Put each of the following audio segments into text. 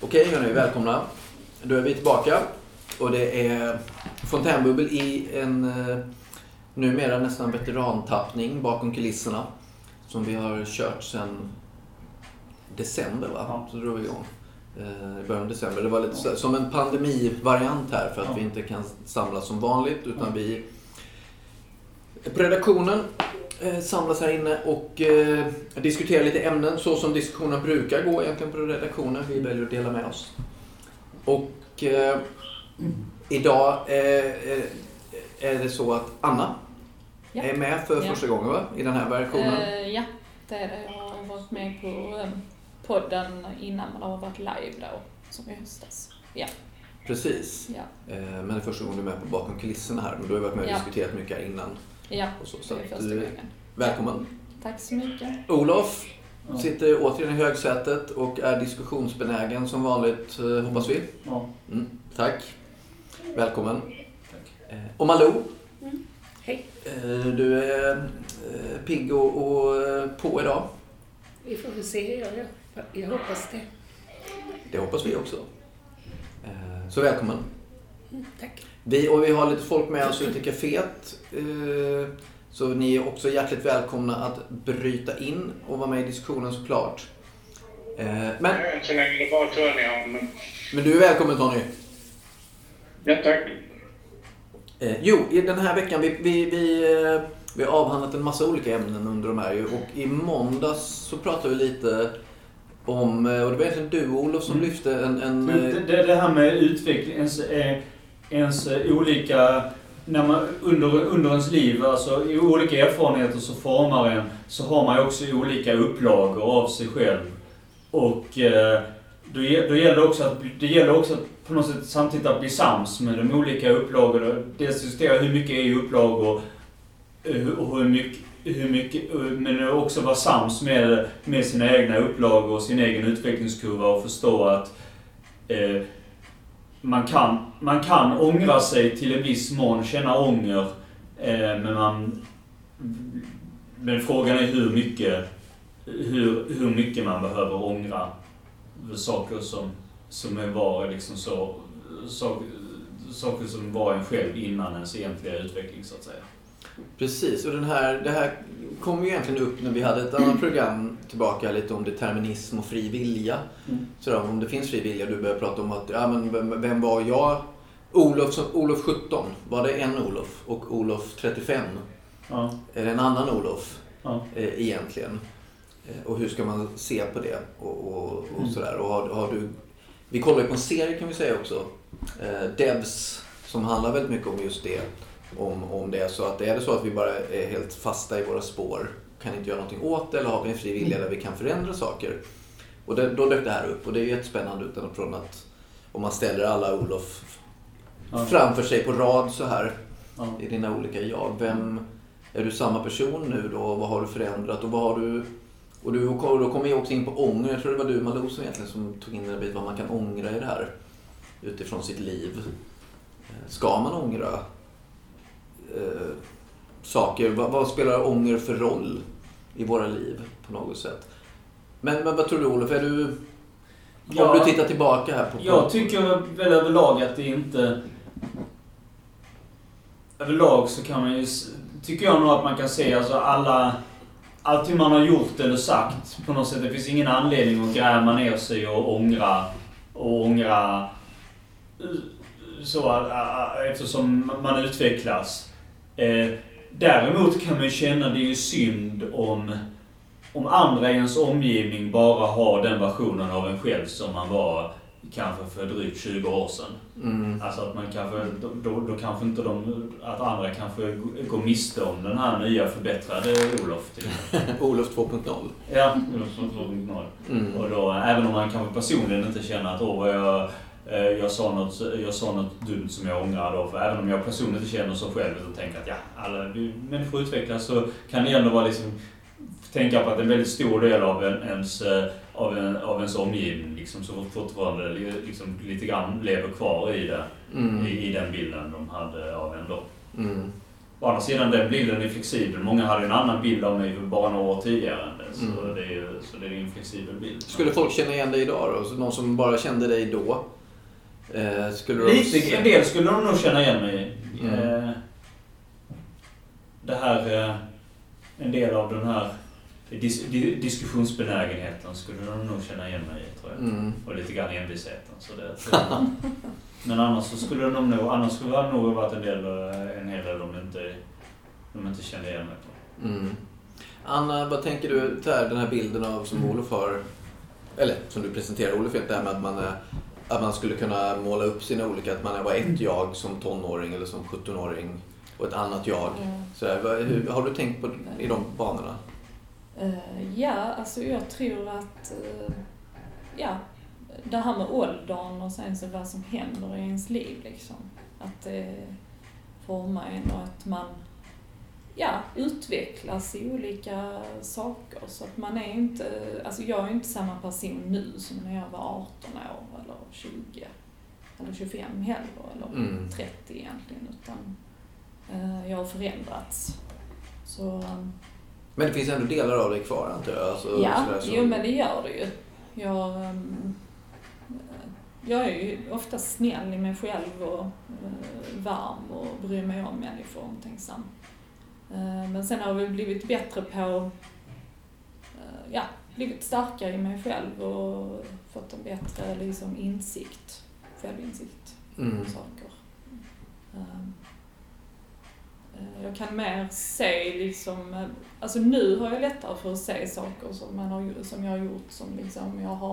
Okej hörni, välkomna. Då är vi tillbaka. Och det är fontänbubbel i en eh, numera nästan veterantappning bakom kulisserna. Som vi har kört sedan december va? Ja. Så drog vi igång. Eh, I början av december. Det var lite så, som en pandemivariant här för att Ja. vi inte kan samlas som vanligt utan vi på redaktionen samlas här inne och eh, diskuterar lite ämnen så som diskussionen brukar gå egentligen på redaktionen. Vi väljer att dela med oss. Och eh, idag eh, är- är det så att Anna Ja. är med för Ja. första gången va? i den här versionen. Eh, ja, det är det. Jag har varit med på eh, podden innan man har varit live då, som i höstas. Ja, Precis. ja, Eh, men det är första gången du är med på bakom kulisserna här. Men du har varit med och diskuterat mycket här innan. ja. Så, så Det är första eh, gången. Välkommen. Tack så mycket. Olof Ja. sitter återigen i högsätet och är diskussionsbenägen som vanligt eh, hoppas vi. Ja, Mm, tack. Välkommen. tack. Eh, Och Malou, Hej. eh, du är pigg och, och på idag. Vi får väl se. Jag, jag, hoppas det. Det hoppas vi också. Så välkommen. Mm, tack. Vi, och vi har lite folk med oss ute i kaféet. Så ni är också hjärtligt välkomna att bryta in och vara med i diskussionen såklart. Eh, Men, så länge det bara men... men du är välkommen Tony. Ja, tack. Eh, jo, i den här veckan, vi, vi, vi, eh, vi har avhandlat en massa olika ämnen under de här och i måndags så pratade vi lite om, och det var egentligen du Olof som Mm. lyfte en... en det, det det här med utveckling, ens, ens olika... När man, under, under ens liv, alltså i olika erfarenheter så formar en, så har man ju också olika upplagor av sig själv. Och eh, då, då gäller det också att, det gäller också att på något sätt samtidigt att bli sams med de olika upplagorna. Dels justera hur mycket är upplagor eh, och hur mycket, hur mycket, eh, men också vara sams med, med sina egna upplagor och sin egen utvecklingskurva och förstå att eh, man, kan, man kan ångra sig till en viss mån, känna ånger, eh, men man... Men frågan är hur mycket, hur, hur mycket man behöver ångra saker som, som var liksom så, saker, saker som var en själv innan ens egentliga utveckling så att säga. Precis, och den här, det här kom ju egentligen upp när vi hade ett annat program tillbaka lite om determinism och fri vilja. Mm. Om det finns fri vilja, du började prata om att, ja men vem, vem var jag? Olof, Olof 17, var det en Olof? Och Olof 35, Ja, är det en annan Olof ja. eh, egentligen? Eh, och hur ska man se på det? Och, och, och Mm. sådär. Och har, har du, vi kollar ju på en serie kan vi säga också. Eh, Devs, som handlar väldigt mycket om just det. Om, om det är så att är det så att vi bara är helt fasta i våra spår, kan inte göra någonting åt det eller har vi en fri vilja där vi kan förändra saker. Och det, då dök det här upp och det är jättespännande utifrån att om man ställer alla Olof Ja. framför sig på rad så här ja. i dina olika jag. Vem, är du samma person nu då? Vad har du förändrat? Och vad har du... Och du, och då kommer vi också in på ånger. Jag tror det var du Malou som egentligen som tog in den bit vad man kan ångra i det här. Utifrån sitt liv. Eh, Ska man ångra eh, saker? Vad, vad spelar ånger för roll i våra liv på något sätt? Men, men vad tror du Olof? Är du... Om du tittar tillbaka här på... Jag tycker väl överlag att det inte... Överlag så kan man ju... Tycker jag nog att man kan se alltså alla... Allting man har gjort eller sagt på något sätt. Det finns ingen anledning att gräma ner sig och ångra. Och ångra... Så eftersom man utvecklas. Eh, Däremot kan man känna det är ju synd om om andra i ens omgivning bara har den versionen av en själv som man var kanske för drygt 20 år sedan. Mm. Alltså att man kanske, då, då, då kanske inte de, att andra kanske går miste om den här nya förbättrade Olof. Till. Olof 2.0. Ja, Olof 2.0. Mm. Och då, även om man kanske personligen inte känner att åh, vad jag, jag, sa något, jag sa något dumt som jag ångrar då. För även om jag personligen inte känner så själv och tänker att ja, alla vi, människor utvecklas så kan det ändå vara liksom tänka på att en väldigt stor del av en, ens, eh, av, en, av ens omgivning liksom, så fortfarande li- liksom, lite grann lever kvar i det. Mm. I, I den bilden de hade av en då. Mm. Å andra sidan, den bilden är flexibel. Många hade en annan bild av mig för bara några år tidigare. Så, Mm. det är så det är en flexibel bild. Skulle folk känna igen dig idag då? Så någon som bara kände dig då? Eh, skulle de Lite, se- en del skulle de nog känna igen mig i. Mm. Eh, Det här, eh, en del av den här dis, di, diskussionsbenägenheten skulle de nog känna igen mig i, tror jag. Mm. Och lite grann envisheten. Så det, men annars så skulle de nog, annars skulle det nog varit en del, eh, en hel del de inte, de inte kände igen mig på. Mm. Anna, vad tänker du där, den här bilden av som Olof har, eller som du presenterar Olof, det här med att man, är, att man skulle kunna måla upp sina olika, att man var ett jag som tonåring eller som 17-åring och ett annat jag. Ja. Så vad- hur, har du tänkt på i de banorna? Eh, ja, alltså jag tror att eh, ja, det här med åldern och sen så vad som händer i ens liv liksom. Att det formar en och att man ja, utvecklas i olika saker. Så att man är inte, alltså jag är inte samma person nu som när jag var 18 år eller 20 eller 25 heller eller Mm. 30 egentligen utan eh, jag har förändrats. Så um, Men det finns ändå delar av dig kvar antar jag? Alltså, Ja, sådär som- jo men det gör det ju. Jag, ehm, jag är ju ofta snäll i mig själv och eh, varm och bryr mig om människor och omtänksam. Eh, Men sen har vi blivit bättre på, eh, ja, blivit starkare i mig själv och fått en bättre liksom, insikt, självinsikt Mm. saker. Ehm, eh, Jag kan mer se liksom, alltså nu har jag lättare för att se saker som, man har, som jag har gjort som liksom jag har,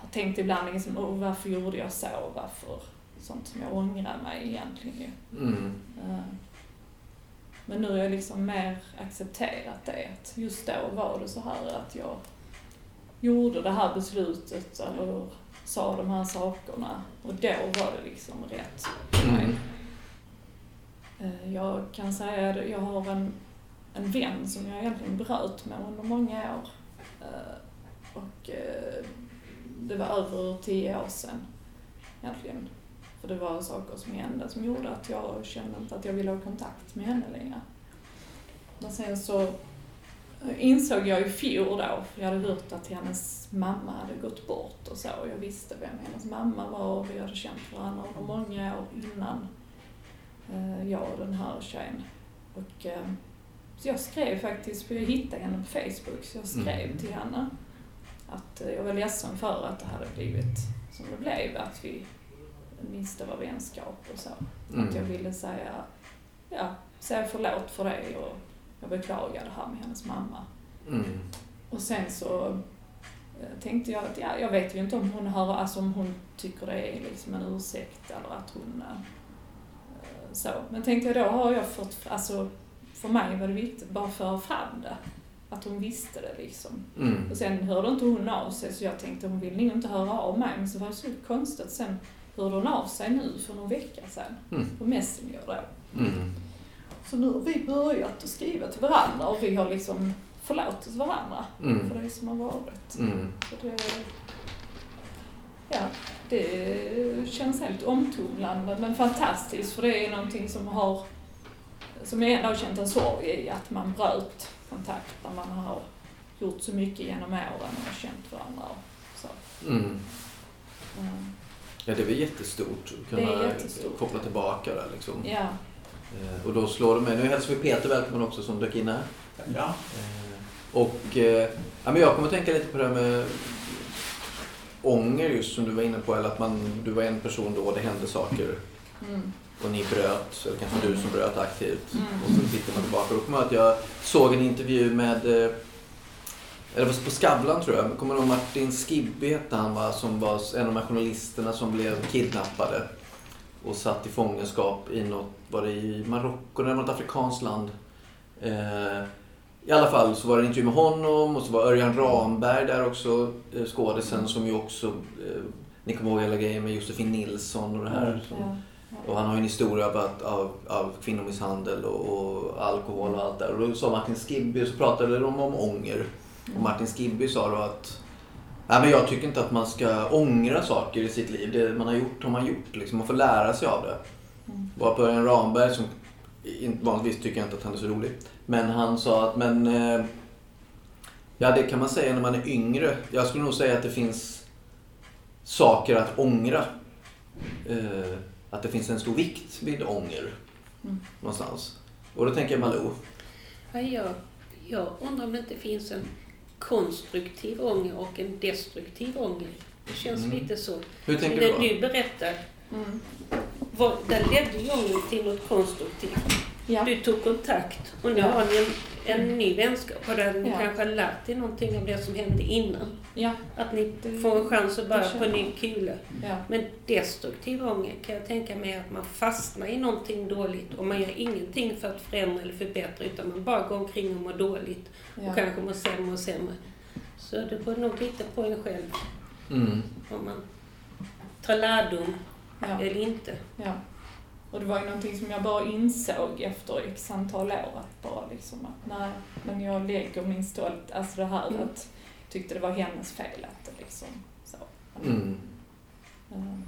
har tänkt ibland liksom, oh, varför gjorde jag så, varför, sånt som jag ångrar mig egentligen ju. Mm. Men nu har jag liksom mer accepterat det, att just då var det så här att jag gjorde det här beslutet eller sa de här sakerna och då var det liksom rätt för mig. Mm. Eh, Jag kan säga att jag har en, en vän som jag egentligen bröt med under många år. Eh, Och eh, det var över tio år sedan egentligen. För det var saker som hände som gjorde att jag kände inte att jag ville ha kontakt med henne längre. Men sen så eh, insåg jag i fjol då, för jag hade hört att hennes mamma hade gått bort och så. Och jag visste vem hennes mamma var och vi hade känt varandra under många år innan eh, jag och den här tjejen. Och, eh, så jag skrev faktiskt, för jag hittade henne på Facebook, så jag skrev Mm. till henne att jag var ledsen för att det hade blivit som det blev, att vi miste vår vänskap och så. Att jag Mm. ville säga, ja, säga förlåt för det och jag beklagar det här med hennes mamma. Mm. Och sen så eh, tänkte jag att, ja, jag vet ju inte om hon hör, alltså om hon tycker det är liksom en ursäkt eller att hon eh, så. Men tänkte jag då har jag fått, alltså för mig var det viktigt bara föra fram det. Att hon visste det liksom. Mm. Och sen hörde inte hon av sig så jag tänkte hon vill nog inte höra av mig. Men så var det så konstigt. Sen hörde hon av sig nu för någon vecka sedan. Mm. På Messenger då. Mm. Så nu har vi börjat att skriva till varandra och vi har liksom förlåtit varandra Mm. för det som har varit. Mm. Så det, ja, det känns helt omtumlande men fantastiskt för det är någonting som har som jag ändå har känt en sorg i att man bröt kontakt när man har gjort så mycket genom åren och känt varandra och så. Mm. Ja, det är väl jättestort att kunna jättestort. koppla tillbaka där liksom. Ja, Eh, Och då slår det mig, nu hälsar vi Peter välkommen också som dök in här. Ja. Eh, Och eh, ja, men jag kommer att tänka lite på det här med ånger just som du var inne på. Eller att man, du var en person då och det hände saker mm. och ni bröt. Eller kanske du som bröt aktivt. Mm. Och så tittar man tillbaka. Då kommer jag att jag såg en intervju med eh, eller på Skavlan tror jag. Kommer du ihåg Martin Skibby hette han va? Som var en av de här journalisterna som blev kidnappade. Och satt i fångenskap i något, var det i Marocko eller något afrikanskt land. Eh, I alla fall så var det en intervju med honom och så var Örjan Ramberg där också, eh, skådisen som ju också, eh, ni kommer ihåg hela grejen med Josefin Nilsson och det här. Som, ja. och han har ju en historia av, av, av kvinnomisshandel och, och alkohol och allt där. Och då sa Martin Skibby, så pratade de om ånger. Och Martin Skibby sa då att Nej, men jag tycker inte att man ska ångra saker i sitt liv. Det man har gjort har man gjort. Liksom. Man får lära sig av det. Mm. Var på en Ramberg som vanligtvis tycker jag inte att han är så rolig. Men han sa att men, eh, Ja, det kan man säga när man är yngre. Jag skulle nog säga att det finns saker att ångra. Eh, att det finns en stor vikt vid ånger. Mm. Någonstans. Och då tänker jag Malou. Ja, jag, jag undrar om det inte finns en konstruktiv ånger och en destruktiv ånger. Det känns Mm. lite så. Hur tänker det du då? du berättar, Mm. var, där ledde ju ångern till något konstruktivt. Ja. Du tog kontakt och nu Ja. har ni en, en ny vänskap och där ni Ja. kanske har lärt er någonting av det som hände innan. Ja. Att ni Det- får en chans att börja på en ny kula. Ja. Men destruktiv ånger kan jag tänka mig att man fastnar i någonting dåligt och man gör ingenting för att förändra eller förbättra utan man bara går omkring och mår dåligt Ja. och kanske mår sämre och sämre. Så det beror nog lite på en själv Mm. om man tar lärdom Ja. eller inte. Ja. Och det var ju någonting som jag bara insåg efter x antal år att bara liksom att nej, men jag lägger min stolt, alltså det här Mm. att jag tyckte det var hennes fel att det liksom så. Mm. Mm.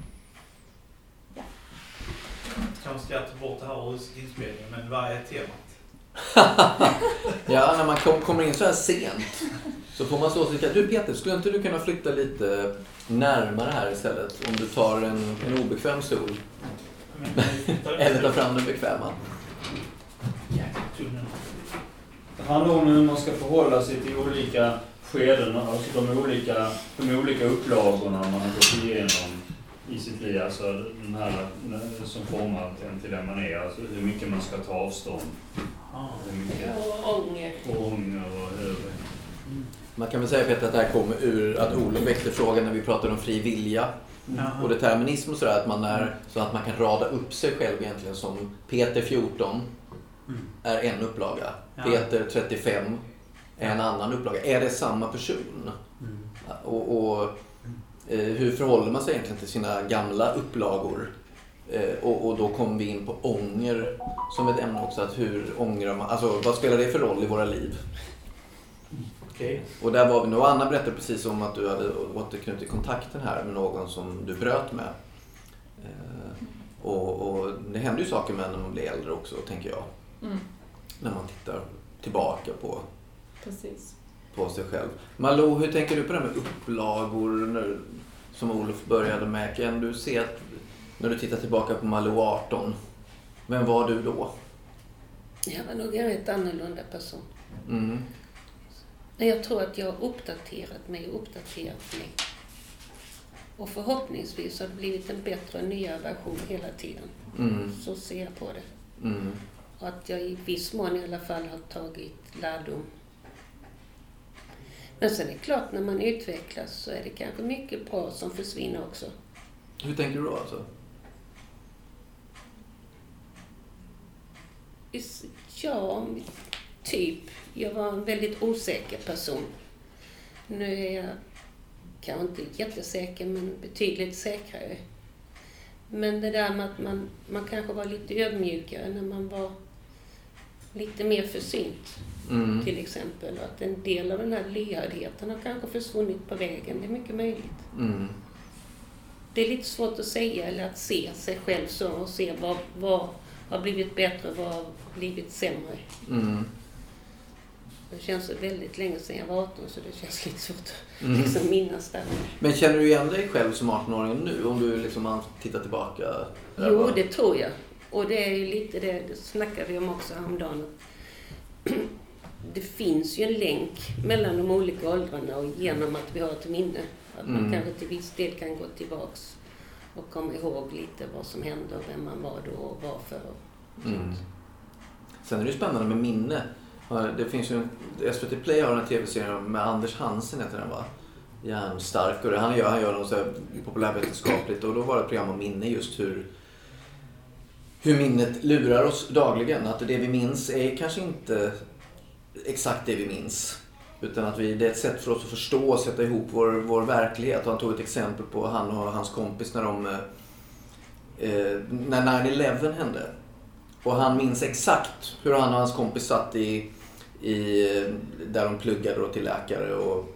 Kanske ska jag ta bort det här ur inspelningen, men vad är temat? Ja, när man kom, kommer in så här sent så får man stå och tänka, du Peter, skulle inte du kunna flytta lite närmare här istället? Om du tar en, en obekväm stol. Eller tar fram den bekväma. Det handlar om hur man ska förhålla sig till olika skeden, alltså de olika, de olika upplagorna man har gått igenom i sitt liv. Alltså den här som format en till den man är. Alltså hur mycket man ska ta avstånd. Ah. Hur mycket Och ånger. ånger och hur... Man kan väl säga Peter att det här kommer ur att Olof väckte frågan när vi pratade om fri vilja och determinism och sådär. Att man är så att man kan rada upp sig själv egentligen som Peter 14 Mm. är en upplaga. Ja. Peter 35 är en annan upplaga. Är det samma person? Mm. Och, och eh, hur förhåller man sig egentligen till sina gamla upplagor? Eh, och, och då kommer vi in på ånger som ett ämne också. Att hur ångrar man? Alltså vad spelar det för roll i våra liv? Okej. Och där var vi nu. Och Anna berättade precis om att du hade återknutit kontakten här med någon som du bröt med. Eh, och, och det händer ju saker med när man blir äldre också, tänker jag. Mm. När man tittar tillbaka på, Precis. på sig själv. Malou, hur tänker du på det här med upplagor nu, som Olof började med? Kan du se att när du tittar tillbaka på Malou 18, vem var du då? Jag var nog en rätt annorlunda person. Mm. Jag tror att jag har uppdaterat mig och uppdaterat mig. Och förhoppningsvis har det blivit en bättre och nyare version hela tiden. Mm. Så ser jag på det. Mm. Och att jag i viss mån i alla fall har tagit lärdom. Men sen är det klart, när man utvecklas så är det kanske mycket bra som försvinner också. Hur tänker du då alltså? Ja, typ. Jag var en väldigt osäker person. Nu är jag kanske inte jättesäker, men betydligt säkrare. Men det där med att man, man kanske var lite ödmjukare när man var lite mer försynt, Mm. till exempel. Och att en del av den här lyhördheten har kanske försvunnit på vägen. Det är mycket möjligt. Mm. Det är lite svårt att säga eller att se sig själv så och se vad, vad har blivit bättre och vad har blivit sämre. Mm. Det känns väldigt länge sedan jag var 18 så det känns lite svårt att Mm. liksom minnas det. Men känner du igen dig själv som 18-åring nu? Om du liksom tittar tillbaka? Jo, det tror jag. Och det är ju lite det, det snackade vi om också häromdagen. Det finns ju en länk mellan de olika åldrarna och genom att vi har ett minne. Att man Mm. kanske till viss del kan gå tillbaks och komma ihåg lite vad som hände och vem man var då och varför. Och Mm. Sen är det ju spännande med minne. Det finns ju en, SVT Play har en tv-serie med Anders Hansen heter den va? Hjärnstark och det, han gör, han gör något så här populärvetenskapligt och då var det ett program om minne just hur hur minnet lurar oss dagligen. Att det vi minns är kanske inte exakt det vi minns. Utan att vi, det är ett sätt för oss att förstå och sätta ihop vår, vår verklighet. Och han tog ett exempel på han och hans kompis när de... Eh, när 9-11 hände. Och han minns exakt hur han och hans kompis satt i, i där de pluggade då till läkare. Och,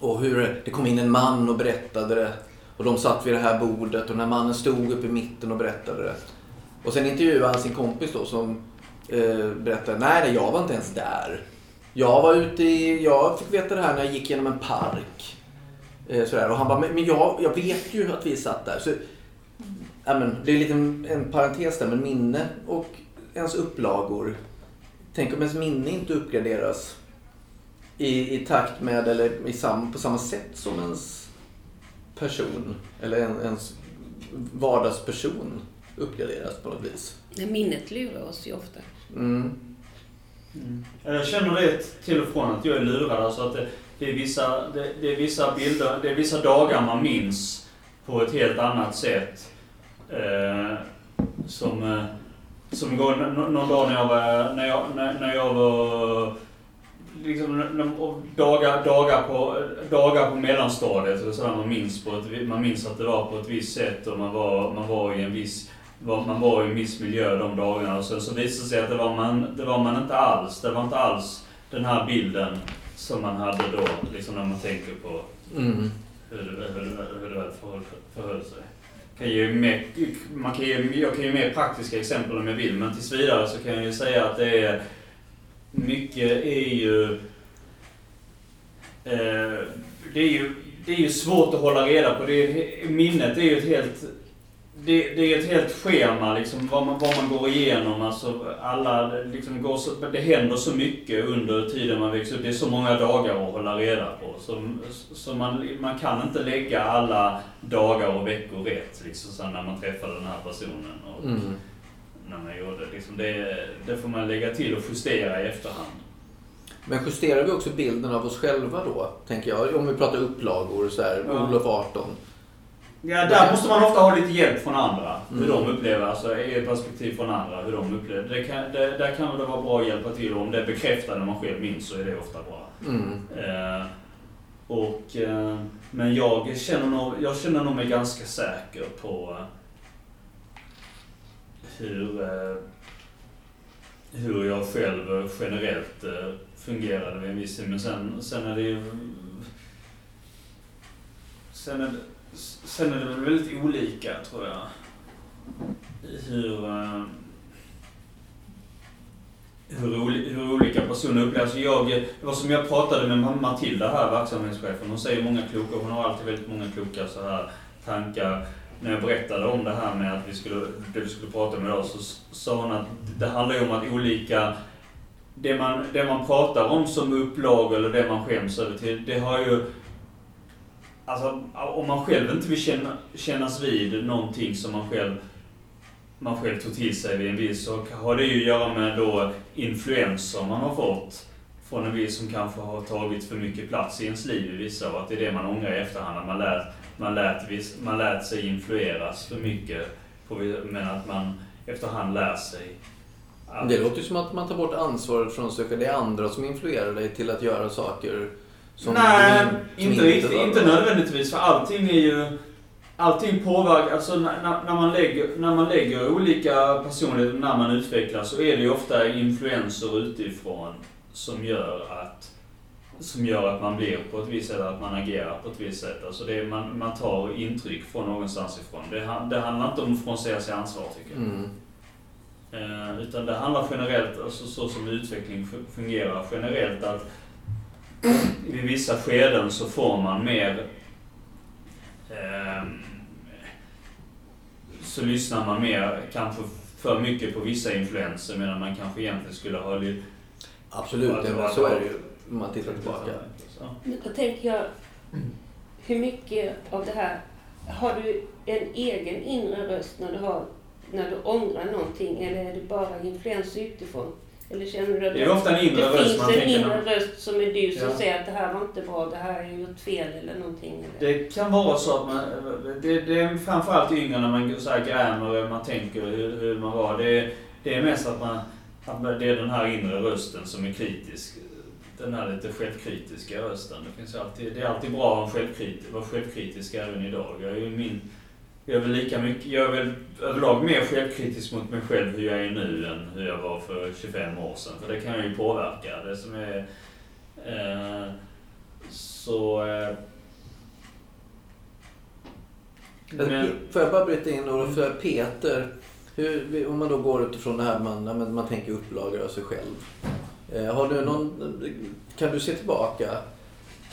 och hur det kom in en man och berättade det. Och de satt vid det här bordet och den här mannen stod upp i mitten och berättade det. Och sen intervjuade han sin kompis då som eh, berättade, nej nej, jag var inte ens där. Jag var ute i, jag fick veta det här när jag gick genom en park. Eh, sådär. Och han bara, men men jag, jag vet ju att vi satt där. Så, ja, men, det är lite en, en parentes där, men minne och ens upplagor. Tänk om ens minne inte uppgraderas i, i takt med eller i sam, på samma sätt som ens person. Eller en, ens vardagsperson uppgraderas på något vis. Men minnet lurar oss ju ofta. Mm. Jag känner det till och från att jag är lurad. Alltså att det, det, är vissa, det, det är vissa bilder, det är vissa dagar man minns på ett helt annat sätt. Eh, som, eh, som går någon dag när jag var, när jag, när, när jag var liksom, och dagar, dagar, på, dagar på mellanstadiet, eller sådär, man, minns på ett, man minns att det var på ett visst sätt och man var, man var i en viss man var i en viss miljö de dagarna och sen så visade det sig att det var man, det var man inte alls. Det var inte alls den här bilden som man hade då, liksom när man tänker på Mm. hur hur det, hur det förhöll sig. Kan ge mer, man kan ge, jag kan ge mer praktiska exempel om jag vill, men tills vidare så kan jag ju säga att det är mycket är ju eh, det är ju, det är ju svårt att hålla reda på. Det är, minnet är ju ett helt det, det är ett helt schema liksom, vad man, vad man går igenom. Alltså, alla, liksom, går så, det händer så mycket under tiden man växer upp. Det är så många dagar att hålla reda på. Så, så man, man kan inte lägga alla dagar och veckor rätt liksom, så när man träffar den här personen. Och, Mm. när man gjorde, liksom, det, det får man lägga till och justera i efterhand. Men justerar vi också bilden av oss själva då? Tänker jag. Om vi pratar upplagor så här, Ja. Olof 18. Ja, där måste man ofta ha lite hjälp från andra. Hur Mm. de upplever, alltså i ett perspektiv från andra, hur de upplever det. Kan, det där kan det vara bra att hjälpa till och om det är när man själv minns så är det ofta bra. Mm. Eh, och, eh, men jag känner, nog, jag känner nog mig ganska säker på eh, hur, eh, hur jag själv generellt eh, fungerade vid en viss tid. Men sen, sen är det ju... Sen är det, sen är det väl väldigt olika, tror jag. Hur... Eh, hur, hur olika personer upplever Alltså Jag, det var som jag pratade med mamma Matilda här, verksamhetschefen. Hon säger många kloka, hon har alltid väldigt många kloka så här tankar. När jag berättade om det här med att vi skulle, det vi skulle prata om idag så sa hon att det handlar ju om att olika det man, det man pratar om som upplag eller det man skäms över till, det har ju... Alltså om man själv inte vill känna, kännas vid någonting som man själv man själv tog till sig vid en viss så har det ju att göra med då influenser man har fått från en viss som kanske har tagit för mycket plats i ens liv i vissa och att det är det man ångrar i efterhand. Att man lät, man lät, viss, man lät sig influeras för mycket på, men att man efterhand lär sig att- Det låter ju som att man tar bort ansvaret från sig själv. Det är andra som influerar dig till att göra saker Nej, inte riktigt. Inte nödvändigtvis. För allting är ju... Allting påverkar... Alltså när, när, man lägger, när man lägger olika personligheter, när man utvecklas, så är det ju ofta influenser utifrån som gör att som gör att man blir på ett visst sätt, att man agerar på ett visst sätt. Alltså det är, man, man tar intryck från någonstans ifrån. Det, det handlar inte om att frånsäga sig ansvar, tycker jag. Mm. Eh, utan det handlar generellt, alltså så som utveckling fu- fungerar generellt, att vid vissa skeden så får man mer... ehm, så lyssnar man mer, kanske för mycket på vissa influenser medan man kanske egentligen skulle ha. Absolut, det var- så är det ju om man tittar tillbaka. Men då tänker jag, hur mycket av det här, har du en egen inre röst när du, har, när du ångrar någonting eller är det bara influens utifrån? Eller känner du att Det är ofta en inre det röst finns man en tänker inre när- röst som är du som Ja. säger att det här var inte bra, det här jag gjort fel eller någonting? Eller? Det kan vara så att man, det, det är framförallt yngre när man så här grämer, man tänker hur, hur man var. Det, det är mest att man, att det är den här inre rösten som är kritisk. Den här lite självkritiska rösten. Det, finns alltid, det är alltid bra att vara självkritisk, vara självkritisk även idag. Jag är min, jag är väl lika mycket, jag är väl överlag mer självkritisk mot mig själv hur jag är nu än hur jag var för 25 år sedan. För det kan jag ju påverka. Det som är... Eh, så... Eh, Men... Får jag bara bryta in Olof? För Peter, hur, om man då går utifrån det här man, man tänker upplagor av sig själv. Eh, Har du någon, kan du se tillbaka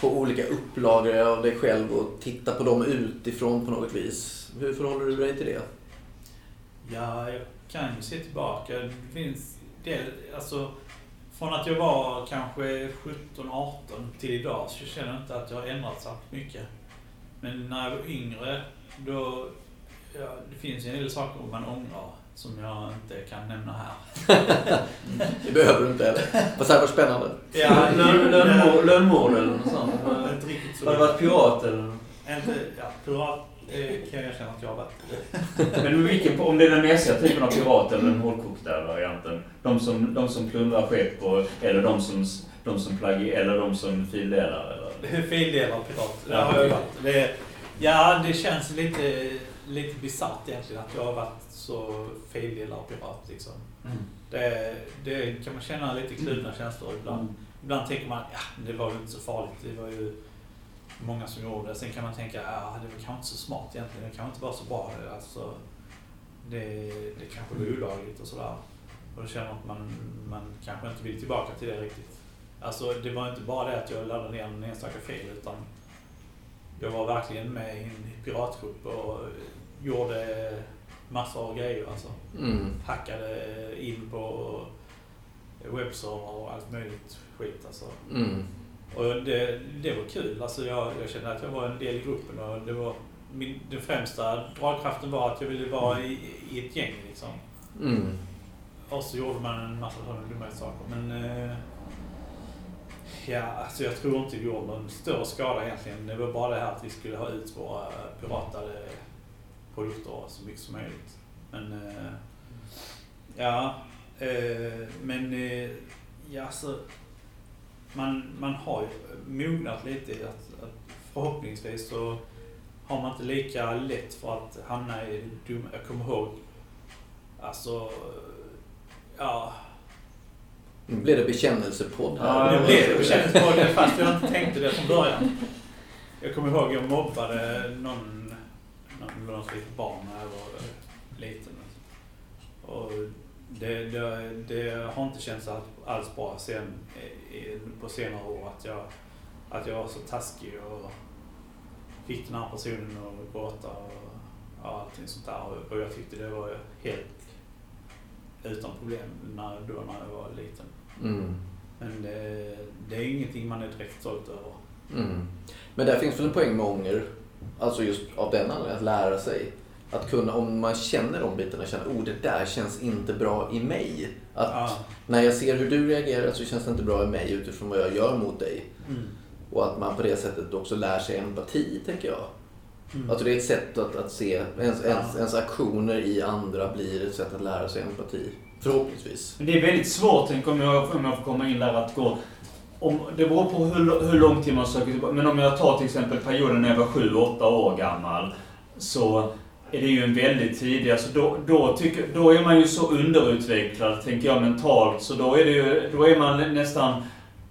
på olika upplagor av dig själv och titta på dem utifrån på något vis? Hur förhåller du dig till det? Ja, jag kan ju se tillbaka. Det finns del, alltså från att jag var kanske 17-18 till idag så känner jag inte att jag har ändrats särskilt mycket. Men när jag var yngre, då... Ja, det finns ju en del saker man ångrar som jag inte kan nämna här. Det behöver du inte heller. Fast det här var spännande. Ja, Lön- lönmord- Lönmord eller något sånt? Inte riktigt så. Har du varit pirat eller? Inte, ja, pirat eh, kan jag erkänna att jag har varit. Men vilken, om det är den mesiga typen av pirat eller den hårdkokta varianten? De som, de som plundrar skepp eller de som, de som plagg, eller de som fildelar? Eller? Fildelad pirat. Det har jag varit. Det, ja, det känns lite, lite bisarrt egentligen att jag har varit så fildelad pirat liksom. Det, det kan man känna lite kluvna känslor ibland. Ibland tänker man, ja, det var ju inte så farligt. Det var ju många som gjorde det. Sen kan man tänka, ja, det var kanske inte så smart egentligen. Det kanske inte var så bra. Alltså, det, det kanske var olagligt och sådär. Och då känner man att man, man kanske inte vill tillbaka till det riktigt. Alltså, det var inte bara det att jag laddade ner en enstaka fil, utan jag var verkligen med i en piratgrupp och gjorde massor av grejer. Alltså Mm. hackade in på webbserver och allt möjligt skit alltså. Mm. Och det, det var kul. Alltså jag, jag kände att jag var en del i gruppen och det var min, den främsta dragkraften var att jag ville vara i, i ett gäng liksom. Mm. Och så gjorde man en massa sådana dumma saker. Men eh, ja, alltså jag tror inte vi gjorde någon större skada egentligen. Det var bara det här att vi skulle ha ut våra piratade produkter så mycket som möjligt. Men eh, ja, eh, men eh, ja, alltså, man, man har ju mognat lite. i Att, att förhoppningsvis så har man inte lika lätt för att hamna i dum... Jag kommer ihåg, alltså, ja, Nu blev det bekännelsepodd här. Ja, nu blev det bekännelsepodd fast jag inte tänkte det från början. Jag kommer ihåg jag mobbade någon, någon, någon litet barn när jag var liten. Och det, det, det har inte känts alls, bra sen, i- på senare år att jag, att jag var så taskig och fick den här personen att gråta och ja, allting sånt där. Och- Och jag tyckte det var helt utan problem när, då när jag var liten. Mm. Men det, det är ingenting man är direkt stolt över. Mm. Men där finns väl en poäng med ånger. Alltså just av den anledningen, att lära sig. Att kunna, om man känner de bitarna, känner oh det där känns inte bra i mig. Att Ja. när jag ser hur du reagerar så känns det inte bra i mig utifrån vad jag gör mot dig. Mm. Och att man på det sättet också lär sig empati, tänker jag. Mm. Alltså det är ett sätt att, att se, ens, ens, Ja. ens aktioner i andra blir ett sätt att lära sig empati. Förhoppningsvis. Men det är väldigt svårt, tänk om jag, om jag får komma in där, att gå... Om, det beror på hur, hur lång tid man söker. Men om jag tar till exempel perioden när jag var 7-8 år gammal. Så är det ju en väldigt tidig, alltså då, då, tycker, då är man ju så underutvecklad, tänker jag, mentalt. Så då är det ju, då är man nästan...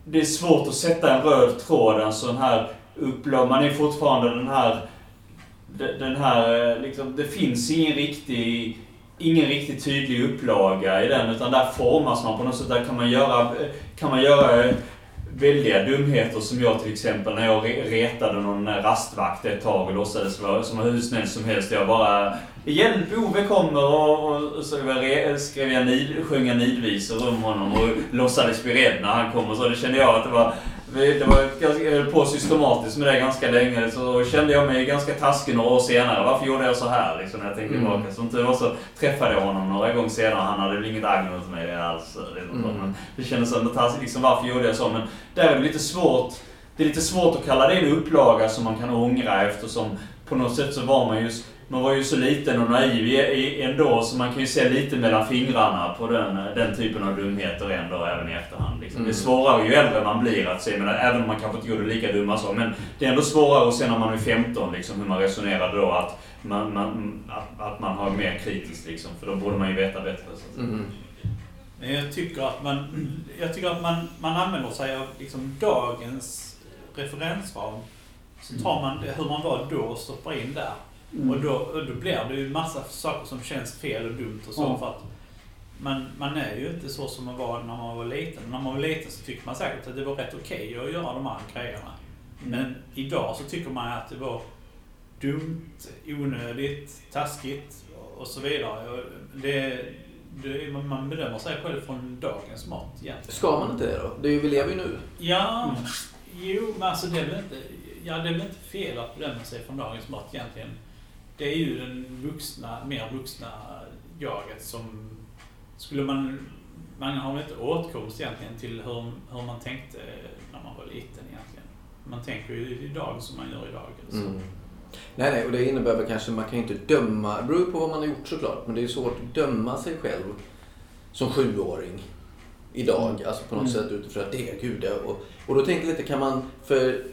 Det är svårt att sätta en röd tråd, alltså en sån här upplag. Man är fortfarande den här... Den här, eh, liksom, det finns ingen riktig ingen riktigt tydlig upplaga i den utan där formas man på något sätt. Där kan man göra, kan man göra väldiga dumheter som jag till exempel när jag retade någon rastvakt ett tag och låtsades vara som hur snäll som helst. Jag bara Hjälp, Ove kommer och, och, och så re- skrev jag nid, sjöng jag nidvisor om honom och låtsades bli rädd när han kom och så. Det kände jag att det var det var jag höll på systematiskt med det ganska länge. Så kände jag mig ganska taskig några år senare. Varför gjorde jag så här? Liksom, när jag tänkte Mm. tillbaka. Som tur var så träffade jag honom några gånger senare. Han hade väl inget agg mot mig alls. Liksom. Mm. Men det kändes ändå taskigt. Liksom, varför gjorde jag så? Men där är det lite svårt. Det är lite svårt att kalla det en upplaga som man kan ångra eftersom på något sätt så var man ju man var ju så liten och naiv ändå så man kan ju se lite mellan fingrarna på den, den typen av dumheter ändå även i efterhand. Liksom. Mm. Det är svårare ju äldre man blir att se, men även om man kanske inte gjorde lika dumma saker. Men det är ändå svårare att se när man är 15 liksom, hur man resonerade då. Att man, man, att, att man har mer kritiskt liksom, för då borde man ju veta bättre. Så. Mm. Men jag tycker att man, jag tycker att man, man använder sig av liksom dagens referensram. Så tar man det, hur man var då och stoppar in där. Och, då, och då blir det ju massa saker som känns fel och dumt och så. Ja. För att man, man är ju inte så som man var när man var liten. När man var liten så tyckte man säkert att det var rätt okej att göra de här grejerna. Men idag så tycker man att det var dumt, onödigt, taskigt och så vidare. Det, det, man bedömer sig själv från dagens mått egentligen. Ska man inte det då? Det är ju, vi lever ju nu. Ja, jo, men alltså det är väl inte, ja, det är väl inte fel att bedöma sig från dagens mått egentligen. Det är ju den vuxna, mer vuxna jaget som skulle man, man har väl inte åtkomst egentligen till hur, hur man tänkte när man var liten egentligen. Man tänker ju idag som man gör idag. Alltså. Mm. Nej, nej, och det innebär väl kanske, man kan ju inte döma, det beror på vad man har gjort såklart, men det är svårt att döma sig själv som sjuåring idag. Mm. Alltså på något Mm. sätt utifrån att det gud. Och, och då tänker jag lite, kan man, för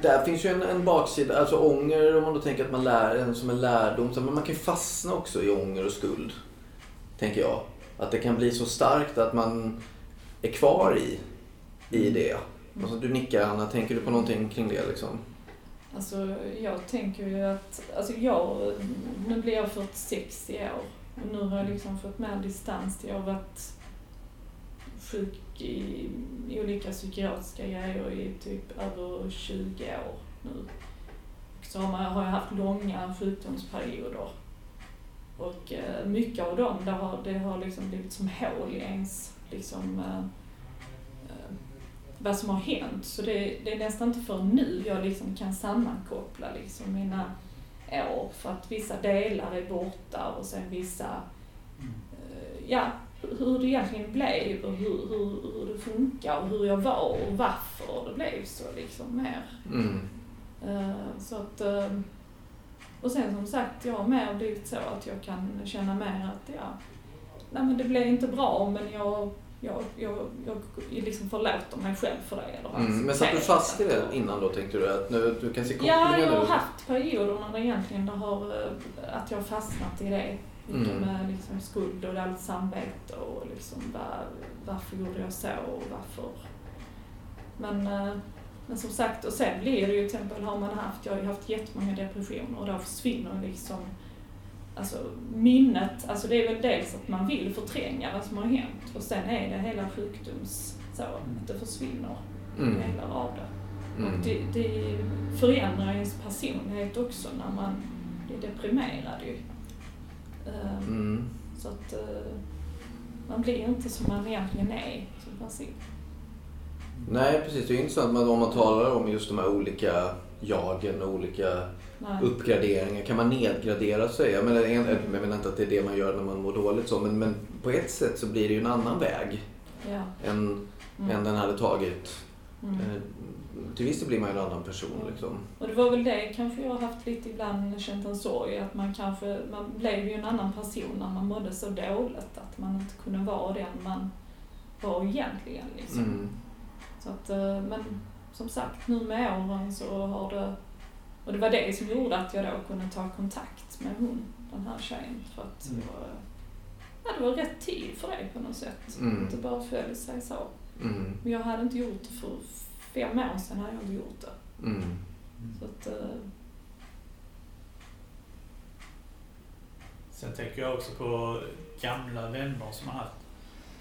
där finns ju en, en baksida, alltså ånger om man då tänker att man lär en som en lärdom, men man kan ju fastna också i ånger och skuld. Tänker jag. Att det kan bli så starkt att man är kvar i, i det. Alltså, du nickar Anna, tänker du på någonting kring det liksom? Alltså jag tänker ju att, alltså jag, nu blir jag 46 i år och nu har jag liksom fått mer distans jag har varit sjuk i olika psykiatriska grejer i typ över 20 år nu. Och så har, man, har jag haft långa sjukdomsperioder. Och eh, mycket av dem, det har, det har liksom blivit som hål i ens, liksom, eh, eh, vad som har hänt. Så det, det är nästan inte för nu jag liksom kan sammankoppla liksom mina år. För att vissa delar är borta och sen vissa, eh, ja, hur det egentligen blev och hur, hur, hur det funkar och hur jag var och varför det blev så liksom mer. Mm. Eh, Så att, eh, och sen som sagt, jag har mer blivit så att jag kan känna mer att ja, nej men det blev inte bra men jag, jag, jag, jag liksom förlåter mig själv för det. Eller Mm, men satt du fast i det innan då tänkte du? Att nu, du kan se Ja, jag har nu? haft perioder när det egentligen det har, eh, att jag har fastnat i det. Mm. med liksom skuld och allt samvete och liksom var, varför gjorde jag så och varför. Men, eh, men som sagt, och sen blir det ju till exempel, har man haft, jag har ju haft jättemånga depressioner och då försvinner liksom Alltså minnet, alltså det är väl dels att man vill förtränga vad som har hänt och sen är det hela sjukdoms, så, att det försvinner Mm. delar av det. Mm. Och det, det förändrar ens personlighet också när man blir deprimerad ju. Ehm, Mm. Så att eh, man blir inte som man egentligen är som person. Nej, precis. Det är intressant om man talar om just de här olika jagen och olika Nej. uppgraderingar. Kan man nedgradera sig? Jag menar, en- jag menar inte att det är det man gör när man mår dåligt så, men, men på ett sätt så blir det ju en annan väg Ja. än, Mm. än den hade tagit. Mm. Eh, Till viss del blir man ju en annan person liksom. Och det var väl det kanske jag har haft lite ibland känt en sorg att man kanske, man blev ju en annan person när man mådde så dåligt att man inte kunde vara den man var egentligen liksom. Mm. Så att, eh, men som sagt, nu med åren så har det... Och det var det som gjorde att jag då kunde ta kontakt med hon, den här tjejen. För att Mm. det, var, ja, det var rätt tid för det på något sätt. Mm. Att det bara föll sig så. Mm. Men jag hade inte gjort det för fem år sedan. hade jag inte gjort det. Mm. Så att, eh, Sen tänker jag också på gamla vänner som man haft.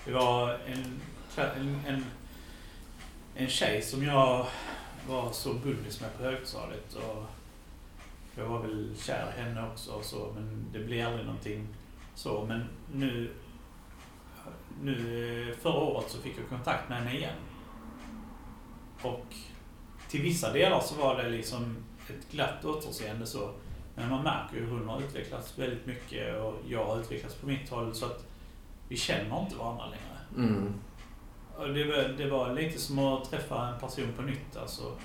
Det var en, en, en, en tjej som jag var så bullis med på högstadiet. Och jag var väl kär i henne också och så, men det blev aldrig någonting så. Men nu, nu förra året så fick jag kontakt med henne igen. Och till vissa delar så var det liksom ett glatt återseende så. Men man märker ju hur hon har utvecklats väldigt mycket och jag har utvecklats på mitt håll så att vi känner inte varandra längre. Mm. Och det, var, det var lite som att träffa en person på nytt alltså.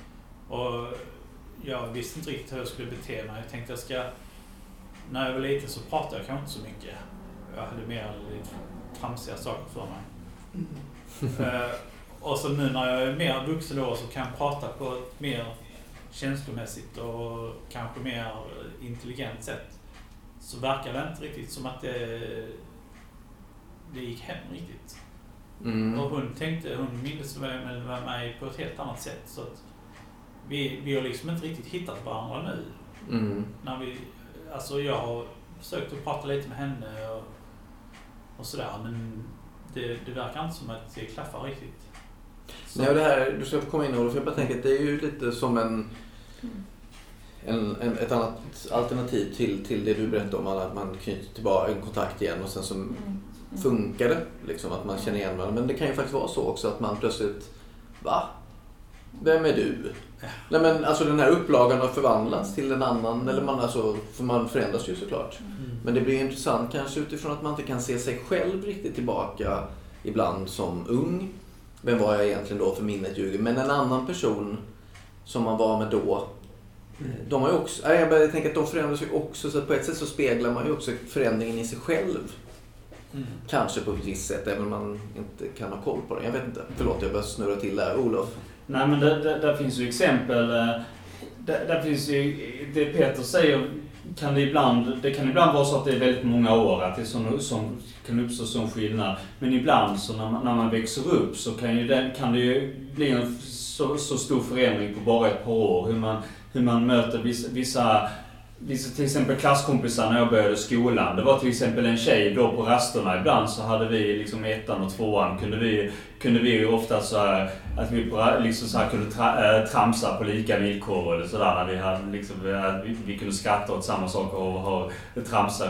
Och jag visste inte riktigt hur jag skulle bete mig. Jag tänkte jag ska... När jag var liten så pratade jag kanske inte så mycket. Jag hade mer lite tramsiga saker för mig. Eh, och så nu när jag är mer vuxen då så kan jag prata på ett mer känslomässigt och kanske mer intelligent sätt. Så verkar det inte riktigt som att det, det gick hem riktigt. Mm. Och hon tänkte, hon mindes mig på ett helt annat sätt. Så att vi, vi har liksom inte riktigt hittat varandra nu. Mm. När vi, alltså jag har försökt att prata lite med henne och och sådär. Men det, det verkar inte som att det klaffar riktigt. Så, Nej, och det här, du ska få komma in Olof, jag bara tänker att det är ju lite som en, en, en, ett annat alternativ till, till det du berättade om, att man knyter tillbaka en kontakt igen och sen så Mm. funkar det. Liksom, att man känner igen varandra. Men det kan ju faktiskt vara så också att man plötsligt, va? Vem är du? Nej men alltså den här upplagan har förvandlats till en annan, eller man alltså, för man förändras ju såklart. Mm. Men det blir intressant kanske utifrån att man inte kan se sig själv riktigt tillbaka ibland som ung. Vem var jag egentligen då för minnet ljuger? Men en annan person som man var med då. De har också, jag börjar tänka att de förändras ju också så på ett sätt så speglar man ju också förändringen i sig själv. Mm. Kanske på ett visst sätt även om man inte kan ha koll på det. Jag vet inte. Förlåt jag börjar snurra till där. Olof? Nej men där, det, där finns ju exempel. Eh, där, där finns ju, det Peter säger kan det ibland, det kan ibland vara så att det är väldigt många år, att det är som kan uppstå sån skillnad. Men ibland så när man, när man växer upp så kan, ju det, kan det ju bli en så, så stor förändring på bara ett par år. Hur man, hur man möter vissa, vissa till exempel klasskompisar när jag började skolan. Det var till exempel en tjej då på rasterna. Ibland så hade vi liksom ettan och tvåan kunde vi, kunde vi ju ofta så här, att vi liksom så här kunde tra, äh, tramsa på lika villkor eller sådär. När vi, hade liksom, eh, vi, vi kunde skratta åt samma saker och och tramsa,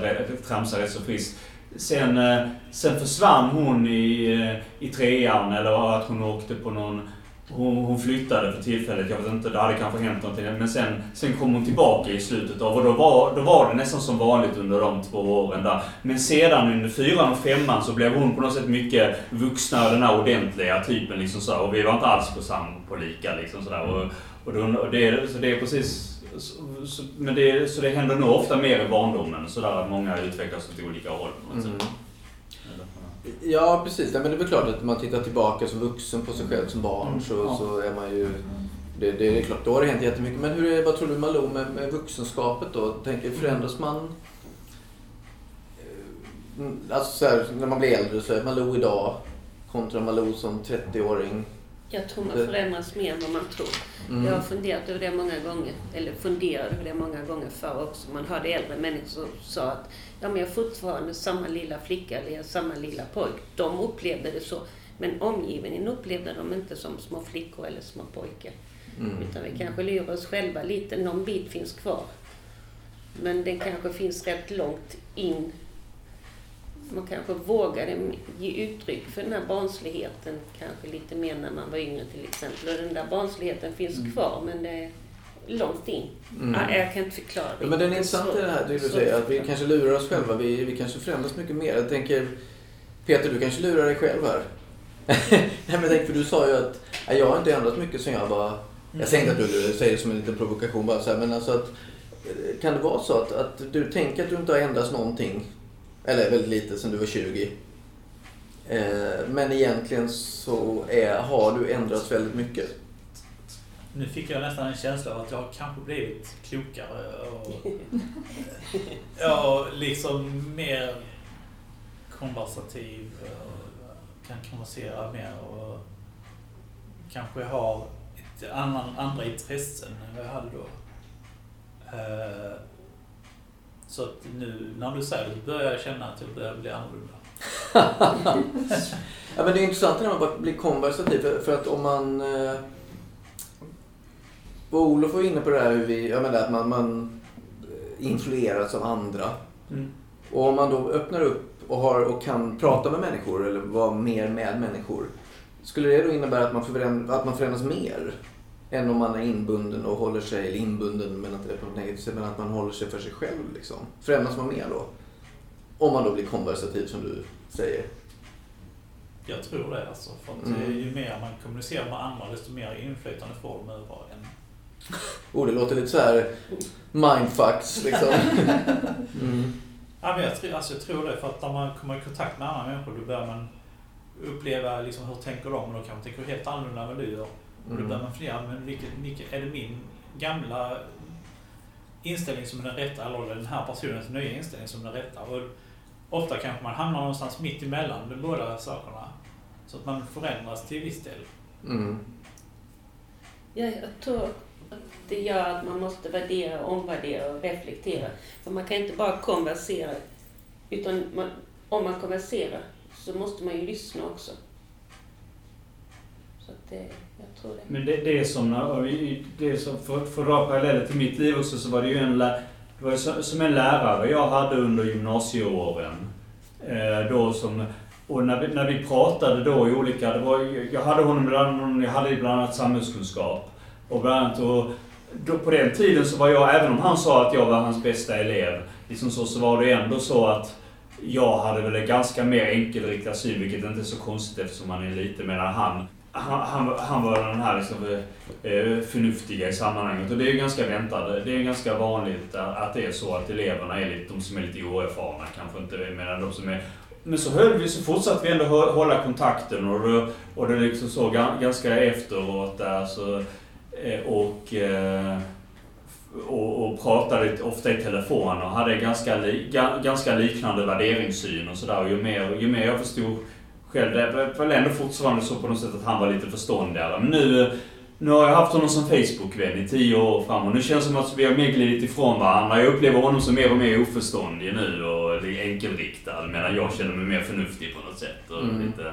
tramsa rätt så friskt. Sen, eh, sen försvann hon i, i trean eller att hon åkte på någon hon, hon flyttade för tillfället, jag vet inte, det hade kanske hänt någonting. Men sen, sen kom hon tillbaka i slutet av och då var, då var det nästan som vanligt under de två åren där. Men sedan under fyran och femman så blev hon på något sätt mycket vuxnare, den här ordentliga typen liksom så. Och vi var inte alls på samma på lika liksom sådär. Och, och, då, och det, så det är precis så, så, men det, så det händer nog ofta mer i barndomen, sådär att många utvecklas åt olika håll. på något sätt. Mm. Ja, precis. Nej, men det är väl klart att man tittar tillbaka som vuxen på sig själv som barn Mm. så, Ja. så är man ju... Det, det är klart, då har det hänt jättemycket. Men hur är, vad tror du Malou med, med vuxenskapet då? Tänker, förändras man? eh, mm, Alltså så här, när man blir äldre så är Malou idag kontra Malou som 30-åring. Jag tror man förändras mer än vad man tror. Mm. Jag har funderat över det många gånger, eller funderat över det många gånger förr också. Man hörde äldre människor som sa att ja, men jag är fortfarande samma lilla flicka eller jag är samma lilla pojk. De upplevde det så. Men omgivningen upplevde dem inte som små flickor eller små pojkar. Mm. Utan vi kanske lurar oss själva lite. Någon bit finns kvar. Men den kanske finns rätt långt in. Man kanske vågade ge uttryck för den här barnsligheten kanske lite mer när man var yngre till exempel. Och den där barnsligheten finns kvar men det långt in. Mm. Ja, jag kan inte förklara Ja, men det är riktigt. intressant i det här det du säger, att vi kanske lurar oss själva. Vi, vi kanske förändras mycket mer. Jag tänker, Peter du kanske lurar dig själv här. Nej men tänker, för du sa ju att jag har inte ändrat mycket sen jag var... Jag säger inte att du säger det som en liten provokation bara så här, men alltså att... eh, Kan det vara så att, att du tänker att du inte har ändrats någonting? Eller väldigt lite sen du var 20. Eh, men egentligen så är, har du ändrats väldigt mycket. Nu fick jag nästan en känsla av att jag kanske blivit klokare och, och liksom mer konversativ och kan konversera mer och kanske har ett annan, andra intressen än vad jag hade då. Eh, Så att nu när du säger det börjar jag känna att jag börjar bli annorlunda. Ja, men det är intressant när man bara blir konversativ. För, för att om man... Och Olof var inne på det här hur vi, jag menar, att man, man eh, influeras av andra. Mm. Och om man då öppnar upp och, har, och kan prata med människor eller vara mer med människor. Skulle det då innebära att man, föränd, att man förändras mer? Än om man är inbunden och håller sig, eller inbunden men inte det på något negativt sätt, men att man håller sig för sig själv liksom. Förändras man mer då? Om man då blir konversativ som du säger. Jag tror det alltså. För att Mm. eh, ju mer man kommunicerar med andra desto mer inflytande får de över en. Oh, det låter lite så här mindfucks liksom. Mm. Ja, men jag, tror, alltså, jag tror det, för att när man kommer i kontakt med andra människor då börjar man uppleva liksom, hur tänker de och då kan man tänka helt annorlunda än vad du gör. Och då Mm. börjar man fundera, men vilket, vilket, är det min gamla inställning som är den rätta eller är det den här personens nya inställning som är den rätta? Och ofta kanske man hamnar någonstans mitt emellan de båda sakerna. Så att man förändras till viss del. Mm. Ja, jag tror det gör att man måste värdera, omvärdera och reflektera. För man kan inte bara konversera. Utan man, om man konverserar så måste man ju lyssna också. Så att det, jag tror det. Men det, det är som, när, det är som för, för att dra paralleller till mitt liv också så var det ju en, det var som, en lärare jag hade under gymnasieåren. Eh, då som, och när vi, när vi pratade då i olika, det var, jag hade honom bland, jag hade bland annat samhällskunskap. Och bland annat, och då, på den tiden så var jag, även om han sa att jag var hans bästa elev, liksom så, så var det ändå så att jag hade väl en ganska mer enkelriktad syn, vilket inte är så konstigt eftersom man är lite medan han han, han, han var den här liksom, eh, eh, förnuftiga i sammanhanget och det är ju ganska väntat. Det är ganska vanligt att, det är så att eleverna är lite, de som är lite oerfarna kanske inte, medan de som är men så höll vi, så fortsatte vi ändå hålla kontakten och och det liksom så ganska efteråt där så, och, eh, och, och pratade ofta i telefon och hade ganska, li, ga, ganska liknande värderingssyn och sådär. Och ju mer, ju mer jag förstod själv, det var väl ändå fortfarande så på något sätt att han var lite förståndigare. Men nu, nu har jag haft honom som Facebook-vän i tio år fram och nu känns det som att vi har mer glidit ifrån varandra. Jag upplever honom som mer och mer oförståndig nu och det är enkelriktad medan jag känner mig mer förnuftig på något sätt. Och, Mm. lite,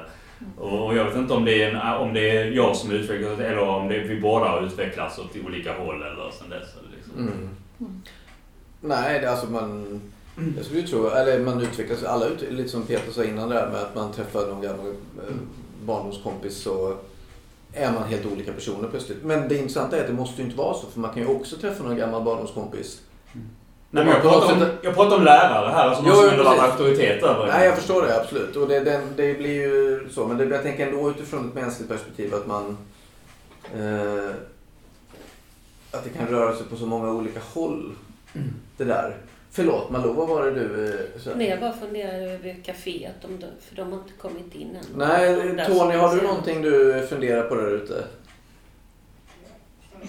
och jag vet inte om det är, en, om det är jag som utvecklas eller om det är vi båda har utvecklats åt olika håll eller sen dess. Liksom. Mm. Nej, det är alltså man... Jag skulle ju tro, eller man utvecklas, alla ut, lite som Peter sa innan där med att man träffar någon gammal eh, barndomskompis så är man helt olika personer plötsligt. Men det intressanta är att det måste ju inte vara så för man kan ju också träffa någon gammal barndomskompis. Nej, men jag, pratar om, jag pratar om lärare här, alltså Jo, någon som ändå precis. auktoritet över Nej, jag förstår det absolut. Och det, den, det blir ju så. Men det, jag tänker ändå utifrån ett mänskligt perspektiv att man... Eh, att det kan röra sig på så många olika håll. Det där. Förlåt Malou, vad var det du... Eh, sa? Nej, jag bara funderar över kaféet, om de, för de har inte kommit in än. Nej, Tony, har du någonting du funderar på där ute?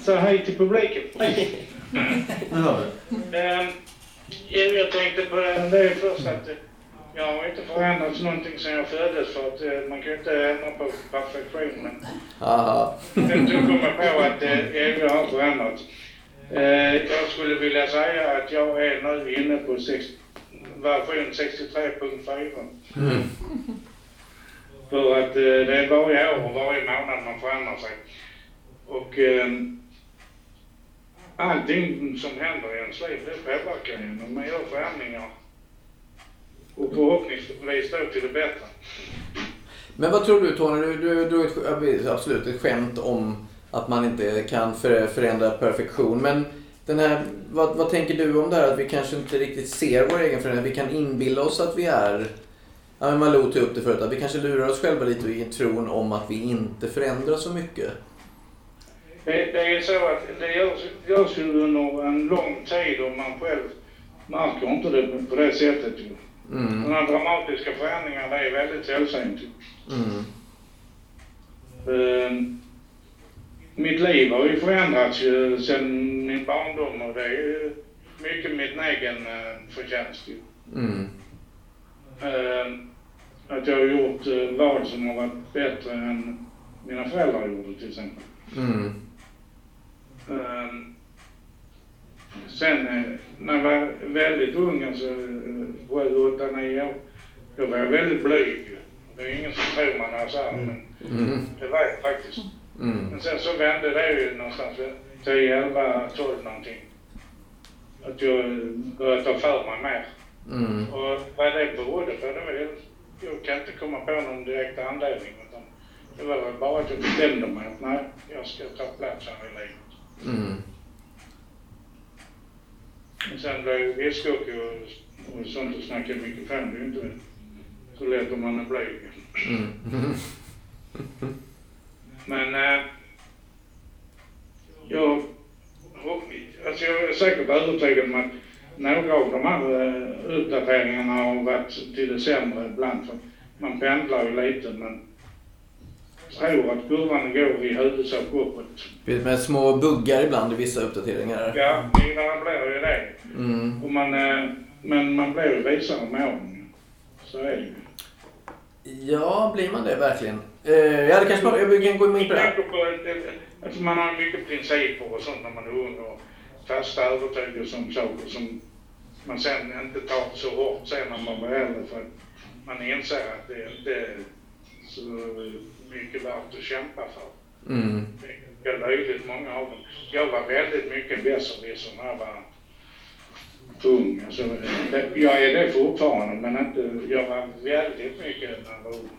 Så hej till publiken. Ehm, ja, jag tänkte på det, det är först att eh, jag har inte förändrats någonting sedan jag föddes för att eh, man kan ju inte ändra på perfektion. Men Aha. jag mig på att eh, jag har förändrats. Eh, jag skulle vilja säga att jag är nu inne på sex, version 63.4. Mm. För att eh, det är varje år och varje månad man förändrar sig. Och eh, allting som händer i ens liv, det påverkar en och man gör förändringar. Och förhoppningsvis då till det bättre. Men vad tror du Tony? Du, du drog ett, absolut ett skämt om att man inte kan för, förändra perfektion. Men den här, vad, vad tänker du om det här att vi kanske inte riktigt ser vår egen förändring? Vi kan inbilla oss att vi är... Ja, men Malou tog upp det förut, att vi kanske lurar oss själva lite i tron om att vi inte förändrar så mycket. Det, det är så att det görs, görs ju under en lång tid och man själv märker inte det på det sättet. Mm. Sådana dramatiska förändringar, det är väldigt sällsynt. Mm. Eh, mitt liv har ju förändrats ju sedan min barndom och det är ju mycket min egen eh, förtjänst ju. Mm. Eh, att jag har gjort eh, val som har varit bättre än mina föräldrar gjorde till exempel. Mm. Eh, sen eh, när jag var väldigt ung, alltså eh, sju, åtta, nio år, då var jag väldigt blyg. Det är ingen som tror man är så här, men Mm. det var jag faktiskt. Mm. Men sen så vände det ju någonstans vid 10, 11, 12 någonting. Att jag började ta för mig mer. Mm. Och vad det berodde på, det var ju, jag kan inte komma på någon direkt anledning. Utan det var väl bara att jag bestämde mig att nej, jag ska ta plats här i livet. Mm. Och sen blev ishockey och, och sånt och snackade i mikrofon. Det är inte så lätt om man är blyg. Mm. Men eh, jag, alltså jag är säkert övertygad om att några av de här eh, uppdateringarna har varit till det sämre ibland. För man pendlar ju lite men tror att kurvan går i huvudsak uppåt. Vet, Med små buggar ibland i vissa uppdateringar. Ja, det blir ju det. Mm. Och man, eh, men man blir ju visare med åren. Så är det ju. Ja, blir man det verkligen? Eh, ja, det kanske man... Jag kan gå in på det här. Att man har mycket principer och sånt när man är ung och fasta övertygelser om saker som man sen inte tar så hårt sen när man blir äldre. För att man inser att det inte är så mycket värt att kämpa för. Mm. Det är löjligt många av dem. Jag var väldigt mycket besserwisser när jag var ung. Alltså, jag är det fortfarande, men inte, jag var väldigt mycket när jag var ung.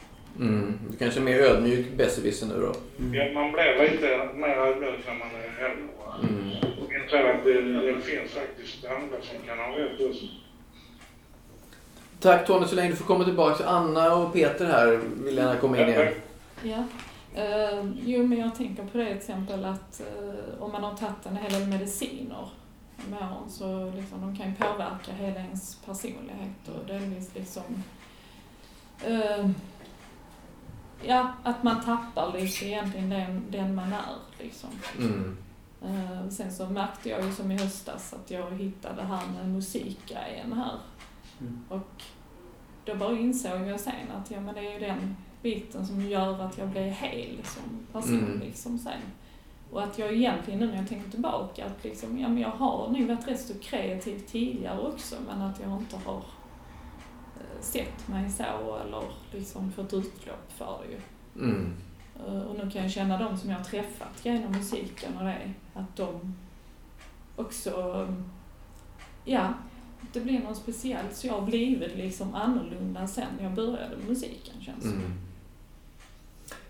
Mm. Du kanske är mer ödmjuk besserwisser nu då? Ja, man blir lite mer ödmjuk när man är äldre. Mm. Och inser att det, det finns faktiskt andra som kan ha rätt också. Tack Tony så länge du får komma tillbaka. Anna och Peter här vill gärna komma in igen. Ja. Eh, jo, men jag tänker på det exempel att eh, om man har tagit en hel del mediciner med åren så liksom, de kan ju påverka hela ens personlighet och delvis liksom eh, Ja, att man tappar lite egentligen den, den man är liksom. Mm. Eh, sen så märkte jag ju som i höstas att jag hittade det här med musikgrejen här. Mm. Och då bara insåg jag sen att ja, men det är ju den biten som gör att jag blir hel som person Mm. liksom sen. Och att jag egentligen nu när jag tänker tillbaka att liksom, ja men jag har nog varit rätt så kreativ tidigare också men att jag inte har eh, sett mig så eller liksom fått utlopp för det ju. Mm. Eh, Och nu kan jag känna de som jag har träffat genom musiken och det, att de också, ja, det blir något speciellt. Så jag har blivit liksom annorlunda sen jag började med musiken känns det Mm.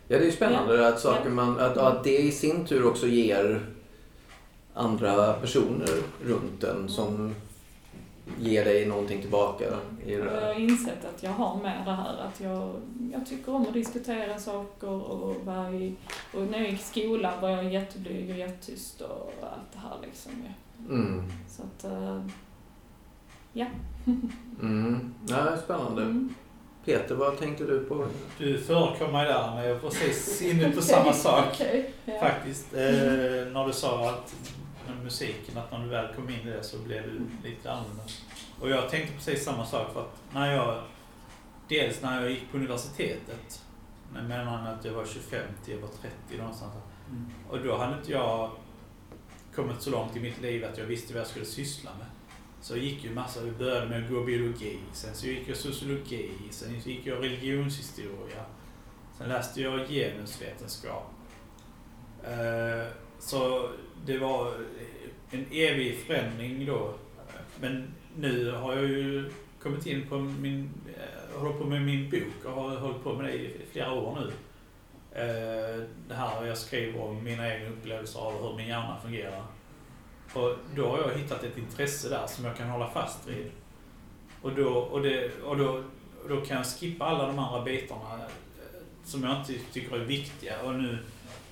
Ja, det är ju spännande att, saker man, att, att det i sin tur också ger andra personer runt en som ger dig någonting tillbaka i det jag har insett att jag har med det här att jag, jag tycker om att diskutera saker och i, och när jag gick i skolan var jag jätteblyg och jättetyst och allt det här liksom. Mm. Så att, eh, ja. Mm. Ja, spännande. Mm. Peter, vad tänkte du på? Du förekom mig där, men jag var precis inne på samma sak. Okej, ja. Faktiskt. Eh, när du sa att med musiken, att när du väl kom in i det så blev du lite annorlunda. Och jag tänkte precis samma sak för att när jag, dels när jag gick på universitetet, menar att jag var 25 till jag var 30 någonstans. Mm. Och då hade inte jag kommit så långt i mitt liv att jag visste vad jag skulle syssla med. Så jag gick ju massa, jag började med att gå biologi, sen så gick jag sociologi, sen så gick jag religionshistoria. Sen läste jag genusvetenskap. Eh, så det var en evig förändring då. Men nu har jag ju kommit in på min, eh, håller på med min bok och har hållit på med det i flera år nu. Eh, det här jag skriver om mina egna upplevelser av hur min hjärna fungerar. Och då har jag hittat ett intresse där som jag kan hålla fast vid. Och då, och det, och då, och då kan jag skippa alla de andra bitarna eh, som jag inte tycker är viktiga. Och nu,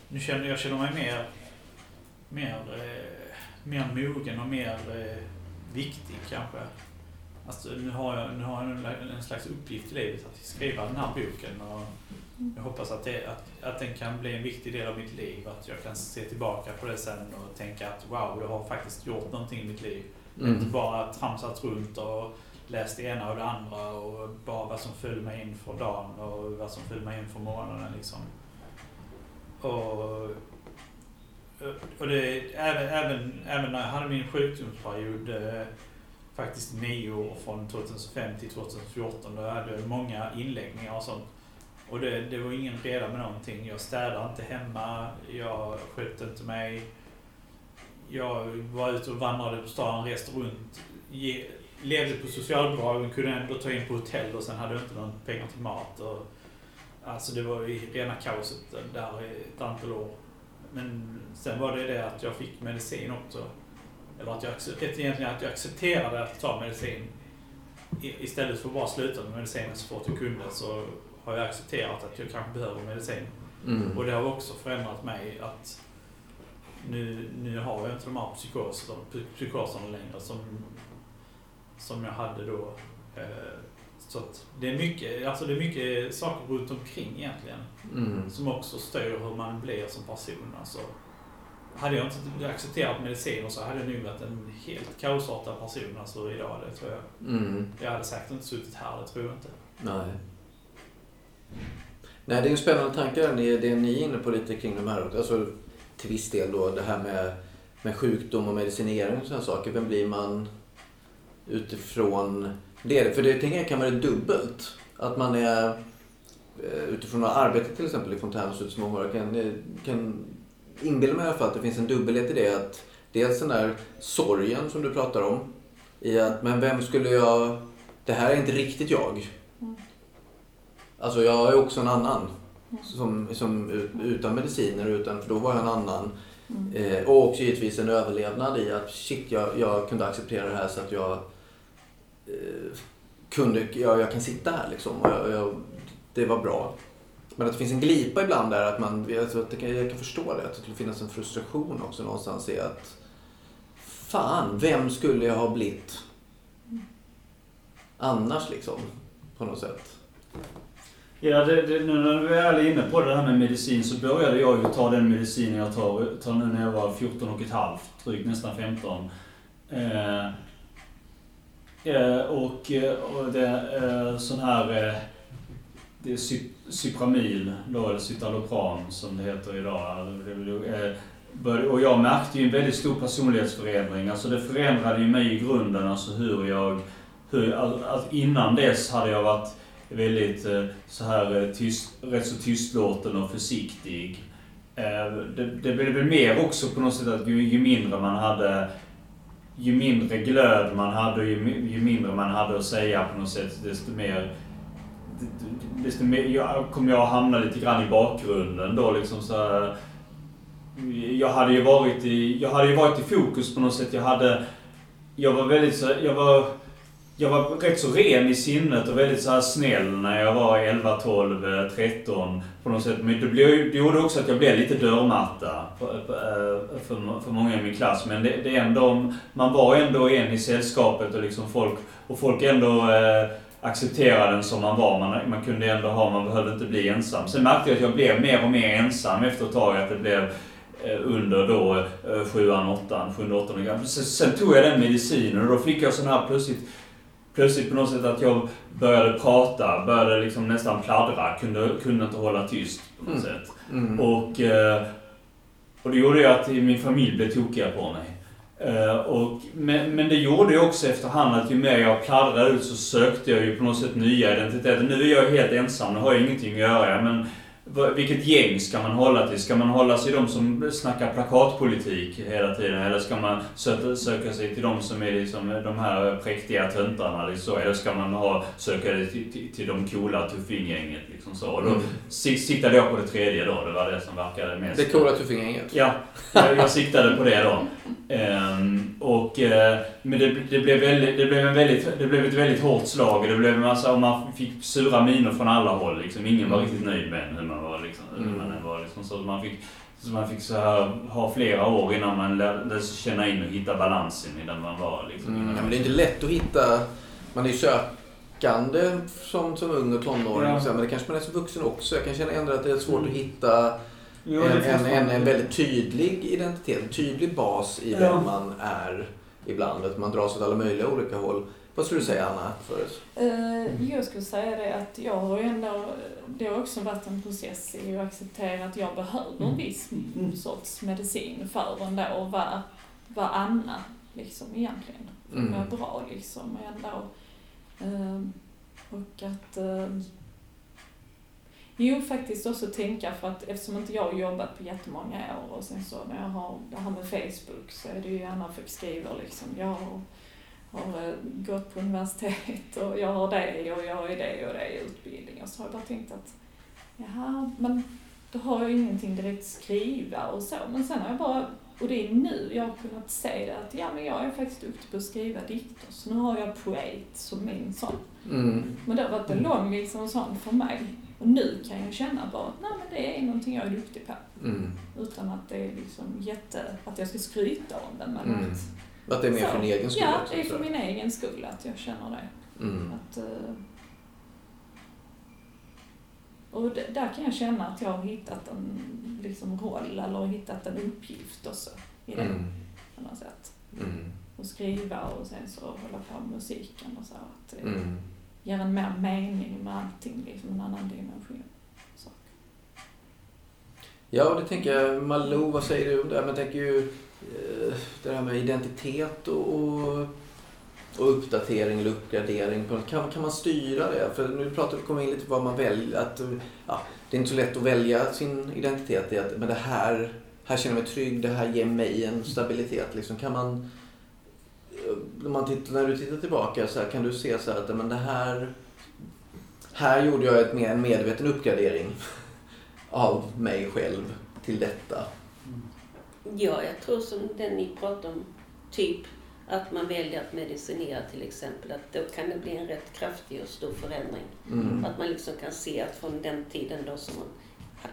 nu känner jag känner mig mer, mer, eh, mer mogen och mer eh, viktig kanske. Alltså, nu har jag, nu har jag en, en slags uppgift i livet att skriva den här boken. Och jag hoppas att, det, att, att den kan bli en viktig del av mitt liv. Att jag kan se tillbaka på det sen och tänka att wow, jag har faktiskt gjort någonting i mitt liv. Inte Mm. bara tramsat runt och läst det ena och det andra och bara vad som föll mig in för dagen och vad som föll mig in för månaden liksom. Och, och det, även, även, även när jag hade min sjukdomsperiod, eh, faktiskt nio år från 2005 till 2014, då hade jag många inläggningar och sånt. Och det, det var ingen reda med någonting. Jag städade inte hemma, jag skötte inte mig. Jag var ute och vandrade på stan, reste runt, ge, levde på socialbidrag men kunde ändå ta in på hotell och sen hade jag inte någon pengar till mat. Och, alltså det var ju rena kaoset där i ett antal år. Men sen var det det att jag fick medicin också. Eller att jag, egentligen att jag accepterade att ta medicin. Istället för att bara sluta med medicinen så fort jag kunde så har jag accepterat att jag kanske behöver medicin. Mm. Och det har också förändrat mig att nu, nu har jag inte de här psykoserna, psykoserna längre som, som jag hade då. Eh, Så det är mycket, alltså det är mycket saker runt omkring egentligen Mm. som också styr hur man blir som person. Alltså, hade jag inte accepterat mediciner så hade jag nog varit en helt kaosartad person alltså, idag, det tror jag. Mm. Jag hade säkert inte suttit här, det tror jag inte. Nej. Nej, det är en spännande tanke det, det ni är inne på lite kring de här. Alltså, till viss del då det här med, med sjukdom och medicinering och sådana saker. Vem blir man utifrån det? För det tänker jag kan vara dubbelt. Att man är eh, utifrån arbetet till exempel i Fontänhuset som jag kan, kan inbilla mig i alla fall att det finns en dubbelhet i det. Att dels den där sorgen som du pratar om. I att, men vem skulle jag... Det här är inte riktigt jag. Mm. Alltså jag är också en annan. Som, som utan mediciner, utan, för då var jag en annan. Mm. Eh, och också givetvis en överlevnad i att shit, jag, jag kunde acceptera det här så att jag eh, kunde, jag, jag kan sitta här liksom. Och jag, jag, det var bra. Men att det finns en glipa ibland där att man, att det jag kan förstå det, att det skulle finnas en frustration också någonstans i att fan, vem skulle jag ha blivit annars liksom? På något sätt. Ja, det, det, nu när vi är inne på det här med medicin så började jag ju ta den medicinen jag tar, tar nu när jag var 14 och ett halvt, drygt nästan 15. Eh, eh, och, eh, och det är sån här, eh, det är Cy- Cypramil då, eller Citalopram som det heter idag. Alltså, eh, Och jag märkte ju en väldigt stor personlighetsförändring. Alltså det förändrade ju mig i grunden, alltså hur jag, hur, all, all, innan dess hade jag varit väldigt eh, så här eh, tyst, rätt så tystlåten och försiktig. Eh, det, det blev väl mer också på något sätt att ju, ju mindre man hade ju mindre glöd man hade och ju, ju mindre man hade att säga på något sätt desto mer desto mer jag, kom jag att hamna lite grann i bakgrunden då liksom så här, jag hade ju varit i, jag hade ju varit i fokus på något sätt. Jag hade, jag var väldigt så, jag var jag var rätt så ren i sinnet och väldigt så här snäll när jag var 11, 12, 13 på något sätt. Men det, blev, det gjorde också att jag blev lite dörrmatta för, för, eh, för många i min klass. Men det, det ändå, man var ändå en i sällskapet och liksom folk, och folk ändå eh, accepterade en som man var. Man, man kunde ändå ha, man behövde inte bli ensam. Sen märkte jag att jag blev mer och mer ensam efter ett tag. Att det blev eh, under då eh, sjuan, åttan, sjunde, åttonde sen tog jag den medicinen och då fick jag sån här plötsligt plötsligt på något sätt att jag började prata, började liksom nästan pladdra, kunde, kunde inte hålla tyst på något Mm. sätt. Mm. Och, eh, och det gjorde ju att min familj blev tokiga på mig. Eh, Och, men, men det gjorde ju också efterhand att ju mer jag pladdrade ut så sökte jag ju på något sätt nya identiteter. Nu är jag helt ensam, nu har jag ingenting att göra. Men vilket gäng ska man hålla till? Ska man hålla sig till de som snackar plakatpolitik hela tiden? Eller ska man söka, söka sig till de som är liksom de här präktiga töntarna? Liksom? Eller ska man ha, söka sig till, till, till de coola tuffinggänget? Liksom så. Och då Mm. si- siktade jag på det tredje då. Det var det som verkade mest... Det coola tuffingänget. Ja, jag, jag siktade på det då. Ehm, och, eh, men det, det, blev väldigt, det, blev en väldigt, det blev ett väldigt hårt slag. Det blev en massa, och man fick sura miner från alla håll. Liksom. Ingen var Mm. riktigt nöjd med hur man var. Liksom, hur Mm. man var liksom. Så man fick, så man fick så här, ha flera år innan man lärde sig känna in och hitta balansen i den man var. Liksom, Mm, ja, men det är inte lätt att hitta... Man är ju sökande som, som ung och tonåring. Ja. Men det kanske man är som vuxen också. Jag kan känna ändå att det är svårt Mm. att hitta Jo, en, en, en, en väldigt tydlig identitet. En tydlig bas i Ja. vem man är ibland. Att man dras åt alla möjliga olika håll. Vad skulle du säga Anna? Förut? Eh, Jag skulle säga det att jag har ju ändå, det har också varit en process i att acceptera att jag behöver en viss sorts medicin för ändå att vara, vara Anna, liksom egentligen. För att Mm. vara bra liksom och ändå. Eh, och att eh, Jo, faktiskt också tänka för att eftersom inte jag har jobbat på jättemånga år och sen så när jag har det här med Facebook så är det ju Anna fick skriva liksom. Jag har, har eh, gått på universitet och jag har det och jag har det och det i utbildning och så har jag bara tänkt att jaha, men då har jag ingenting direkt att skriva och så. Men sen har jag bara, och det är nu jag har kunnat se det att ja men jag är faktiskt duktig på att skriva dikter så nu har jag poet som min sån. Mm. Men det har varit en lång liksom sån för mig. Och nu kan jag känna bara att nej men det är någonting jag är duktig på. Mm. Utan att det är liksom jätte, att jag ska skryta om det. Men Mm. att, Att det är mer för din egen skull ja, också, det är för min egen skull att jag känner det. Mm. Att, eh, och där kan jag känna att jag har hittat en liksom, roll eller hittat en uppgift också i det Mm. på något sätt. Mm. Och skriva och sen så hålla på med musiken och så. Att det Mm. ger en mer mening med allting, liksom en annan dimension. Så. Ja, och det tänker jag. Malou, vad säger du om det? Men jag tänker ju Eh, det här med identitet och, och och uppdatering eller uppgradering. Kan, kan man styra det? För nu pratar vi kommer in lite på vad man väljer. Att, ja, det är inte så lätt att välja sin identitet. i att, Men det här, här känner jag mig trygg, det här ger mig en stabilitet. Liksom, kan man, eh, när, man tittar, när du tittar tillbaka så här, kan du se så här att men det här, här gjorde jag ett, en medveten uppgradering av mig själv till detta. Ja, jag tror som den ni pratar om, typ att man väljer att medicinera till exempel, att då kan det bli en rätt kraftig och stor förändring. Mm. Att man liksom kan se att från den tiden då som man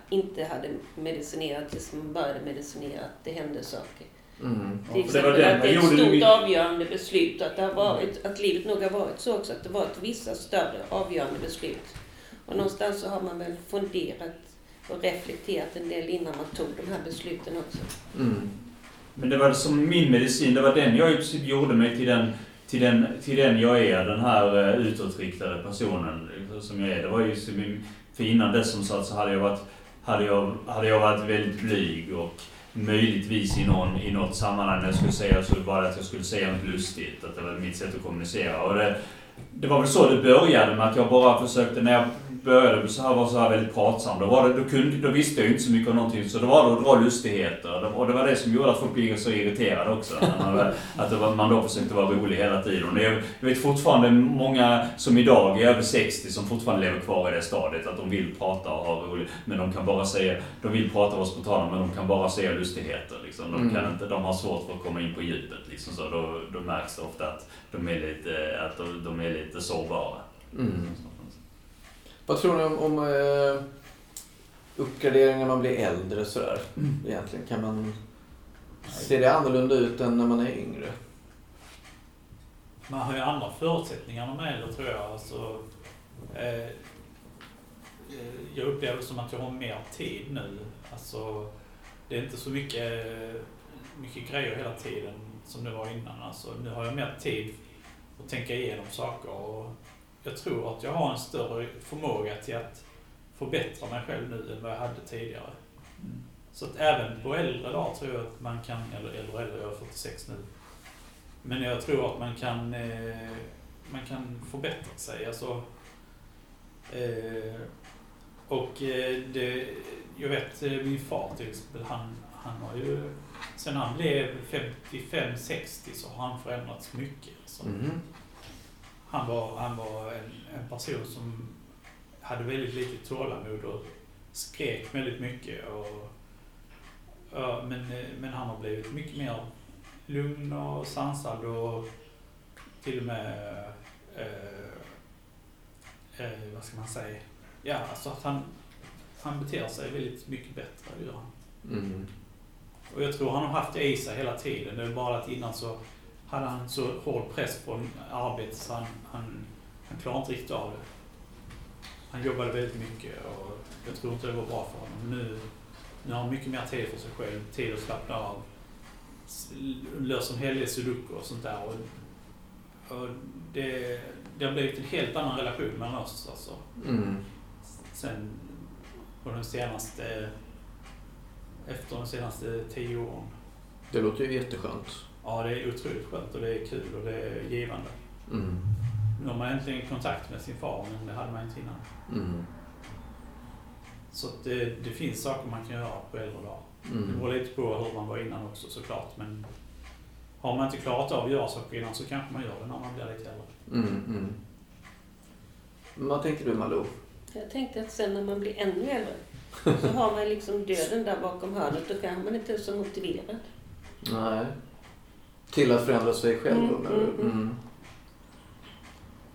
inte hade medicinerat tills man började medicinera, att det hände saker. Mm. Ja, Till för det var exempel att det är ett stort avgörande beslut, att, det har varit, att livet nog har varit så också, att det varit vissa större avgörande beslut. Och någonstans så har man väl funderat och reflekterat en del innan man tog de här besluten också. Mm. Men det var som min medicin, det var den jag gjorde mig till den, till den, till den jag är, den här eh, utåtriktade personen eh, som jag är. Det var ju som min, för innan dess som sagt så hade jag varit, hade jag, hade jag varit väldigt blyg och möjligtvis i, någon, i något sammanhang när jag skulle säga så var det att jag skulle säga något lustigt, att det var mitt sätt att kommunicera. Och det, det var väl så det började med att jag bara försökte, när jag började så här, var så här väldigt pratsam, då, var det, då, kunde, då visste jag ju inte så mycket om någonting. Så det var då att dra lustigheter. Och det var det som gjorde att folk blev så irriterade också. Man, att det var, man då försökte vara rolig hela tiden. Och det, är- jag vet fortfarande många som idag är över 60 som fortfarande lever kvar i det stadiet. Att de vill prata och ha roligt. Men de kan bara säga, de vill prata och vara spontana men de kan bara säga lustigheter. Liksom. De, kan Mm. inte, de har svårt för att komma in på djupet. Liksom. Så då, då märks det ofta att de är lite, att de, de är lite sårbara. Mm. Vad tror ni om, om eh, uppgradering när man blir äldre sådär? Egentligen, kan man... Ser det annorlunda ut än när man är yngre? Man har ju andra förutsättningar när man är äldre tror jag. Alltså, eh, jag upplever som att jag har mer tid nu. Alltså, det är inte så mycket, mycket grejer hela tiden som det var innan. Alltså, nu har jag mer tid att tänka igenom saker. Och jag tror att jag har en större förmåga till att förbättra mig själv nu än vad jag hade tidigare. Så att även på äldre dagar tror jag att man kan, eller äldre äldre, jag är 46 nu. Men jag tror att man kan, eh, man kan förbättra sig. Alltså, eh, och eh, det, jag vet eh, min far till exempel, han, han har ju, sen han blev 55-60 så har han förändrats mycket. Alltså. Mm. Han var, han var en, en person som hade väldigt lite tålamod och skrek väldigt mycket. Och, ja, men, men han har blivit mycket mer lugn och sansad och till och med, eh, eh, vad ska man säga, ja alltså att han, han beter sig väldigt mycket bättre, det gör han. Mm. Och jag tror han har haft det i sig hela tiden. Det är bara att innan så hade han så hård press på arbetet så han, han, han klarade inte riktigt av det. Han jobbade väldigt mycket och jag tror inte det var bra för honom. Nu, nu har han mycket mer tid för sig själv, tid att slappna av. Löser en hel del sudoku och sånt där. Och, och det, det har blivit en helt annan relation mellan oss alltså. Mm. Sen på de senaste, efter de senaste tio åren. Det låter ju jätteskönt. Ja, det är otroligt skönt och det är kul och det är givande. Mm. Nu har man äntligen kontakt med sin far, men det hade man inte innan. Mm. Så att det, det finns saker man kan göra på äldre dagar. Det Mm. beror lite på hur man var innan också såklart, men har man inte klarat av att göra saker innan så kanske man gör det när man blir lite äldre. Mm. Mm. Vad tänker du Malou? Jag tänkte att sen när man blir ännu äldre så har man liksom döden där bakom hörnet. Då kanske man inte är så motiverad. Nej. Till att förändra sig själv då, Mm, menar du? mm, mm. Mm.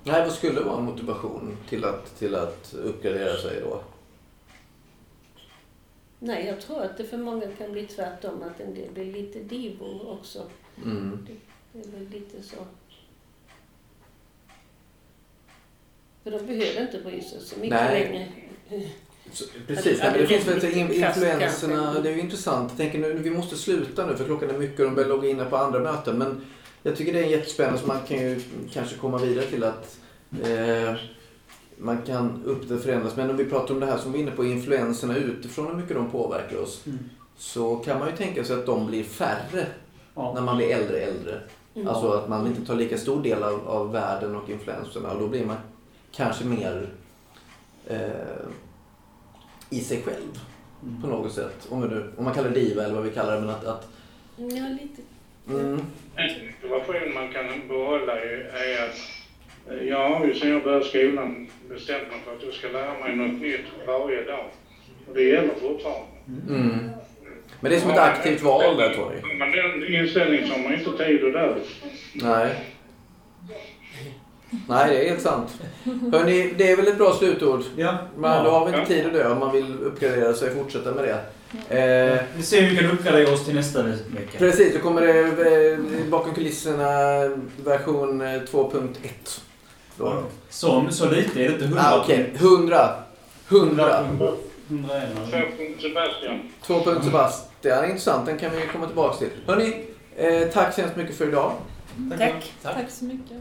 Nej, vad skulle vara en motivation till att, till att uppgradera sig då? Nej, jag tror att det för många kan bli tvärtom. Att en del blir lite divor också. Mm. Det är väl lite så. För de behöver inte bry sig så mycket Nej. längre. Precis, det det finns väl influenserna, det är ju intressant. Jag tänker nu, vi måste sluta nu för klockan är mycket och de börjar logga in på andra möten. Men jag tycker det är jättespännande så man kan ju kanske komma vidare till att eh, man kan upp det förändras. Men om vi pratar om det här som vi är inne på, influenserna utifrån, hur mycket de påverkar oss. Mm. Så kan man ju tänka sig att de blir färre Ja. när man blir äldre äldre. Mm. Alltså att man inte tar lika stor del av, av världen och influenserna och då blir man kanske mer eh, i sig själv på något sätt. Om, nu, om man kallar det diva eller vad vi kallar det. Men att, att Ja, lite. mm, En motivation man kan behålla är, är att eh, jag har ju sen jag började skolan bestämt mig för att jag ska lära mig något nytt varje dag. Och det gäller fortfarande. mm. Men det är som ett aktivt val där. Har man den inställningen så har man inte tid att dö. Nej. Nej, det är helt sant. Hörrni, det är väl ett bra slutord. Ja. Men då har vi inte tid att dö om man vill uppgradera sig och fortsätta med det. Eh, Vi ser hur vi kan uppgradera oss till nästa vecka. precis, då kommer det eh, bakom kulisserna version eh, 2.1. Då. Så, så lite är det inte. 100 Ah, Okej, 100. 100. 101. Så, Sebastian. 2. Sebastian, intressant. Den kan vi komma tillbaka till. Hörni, eh, tack så hemskt mycket för idag. Tack. Tack så mycket.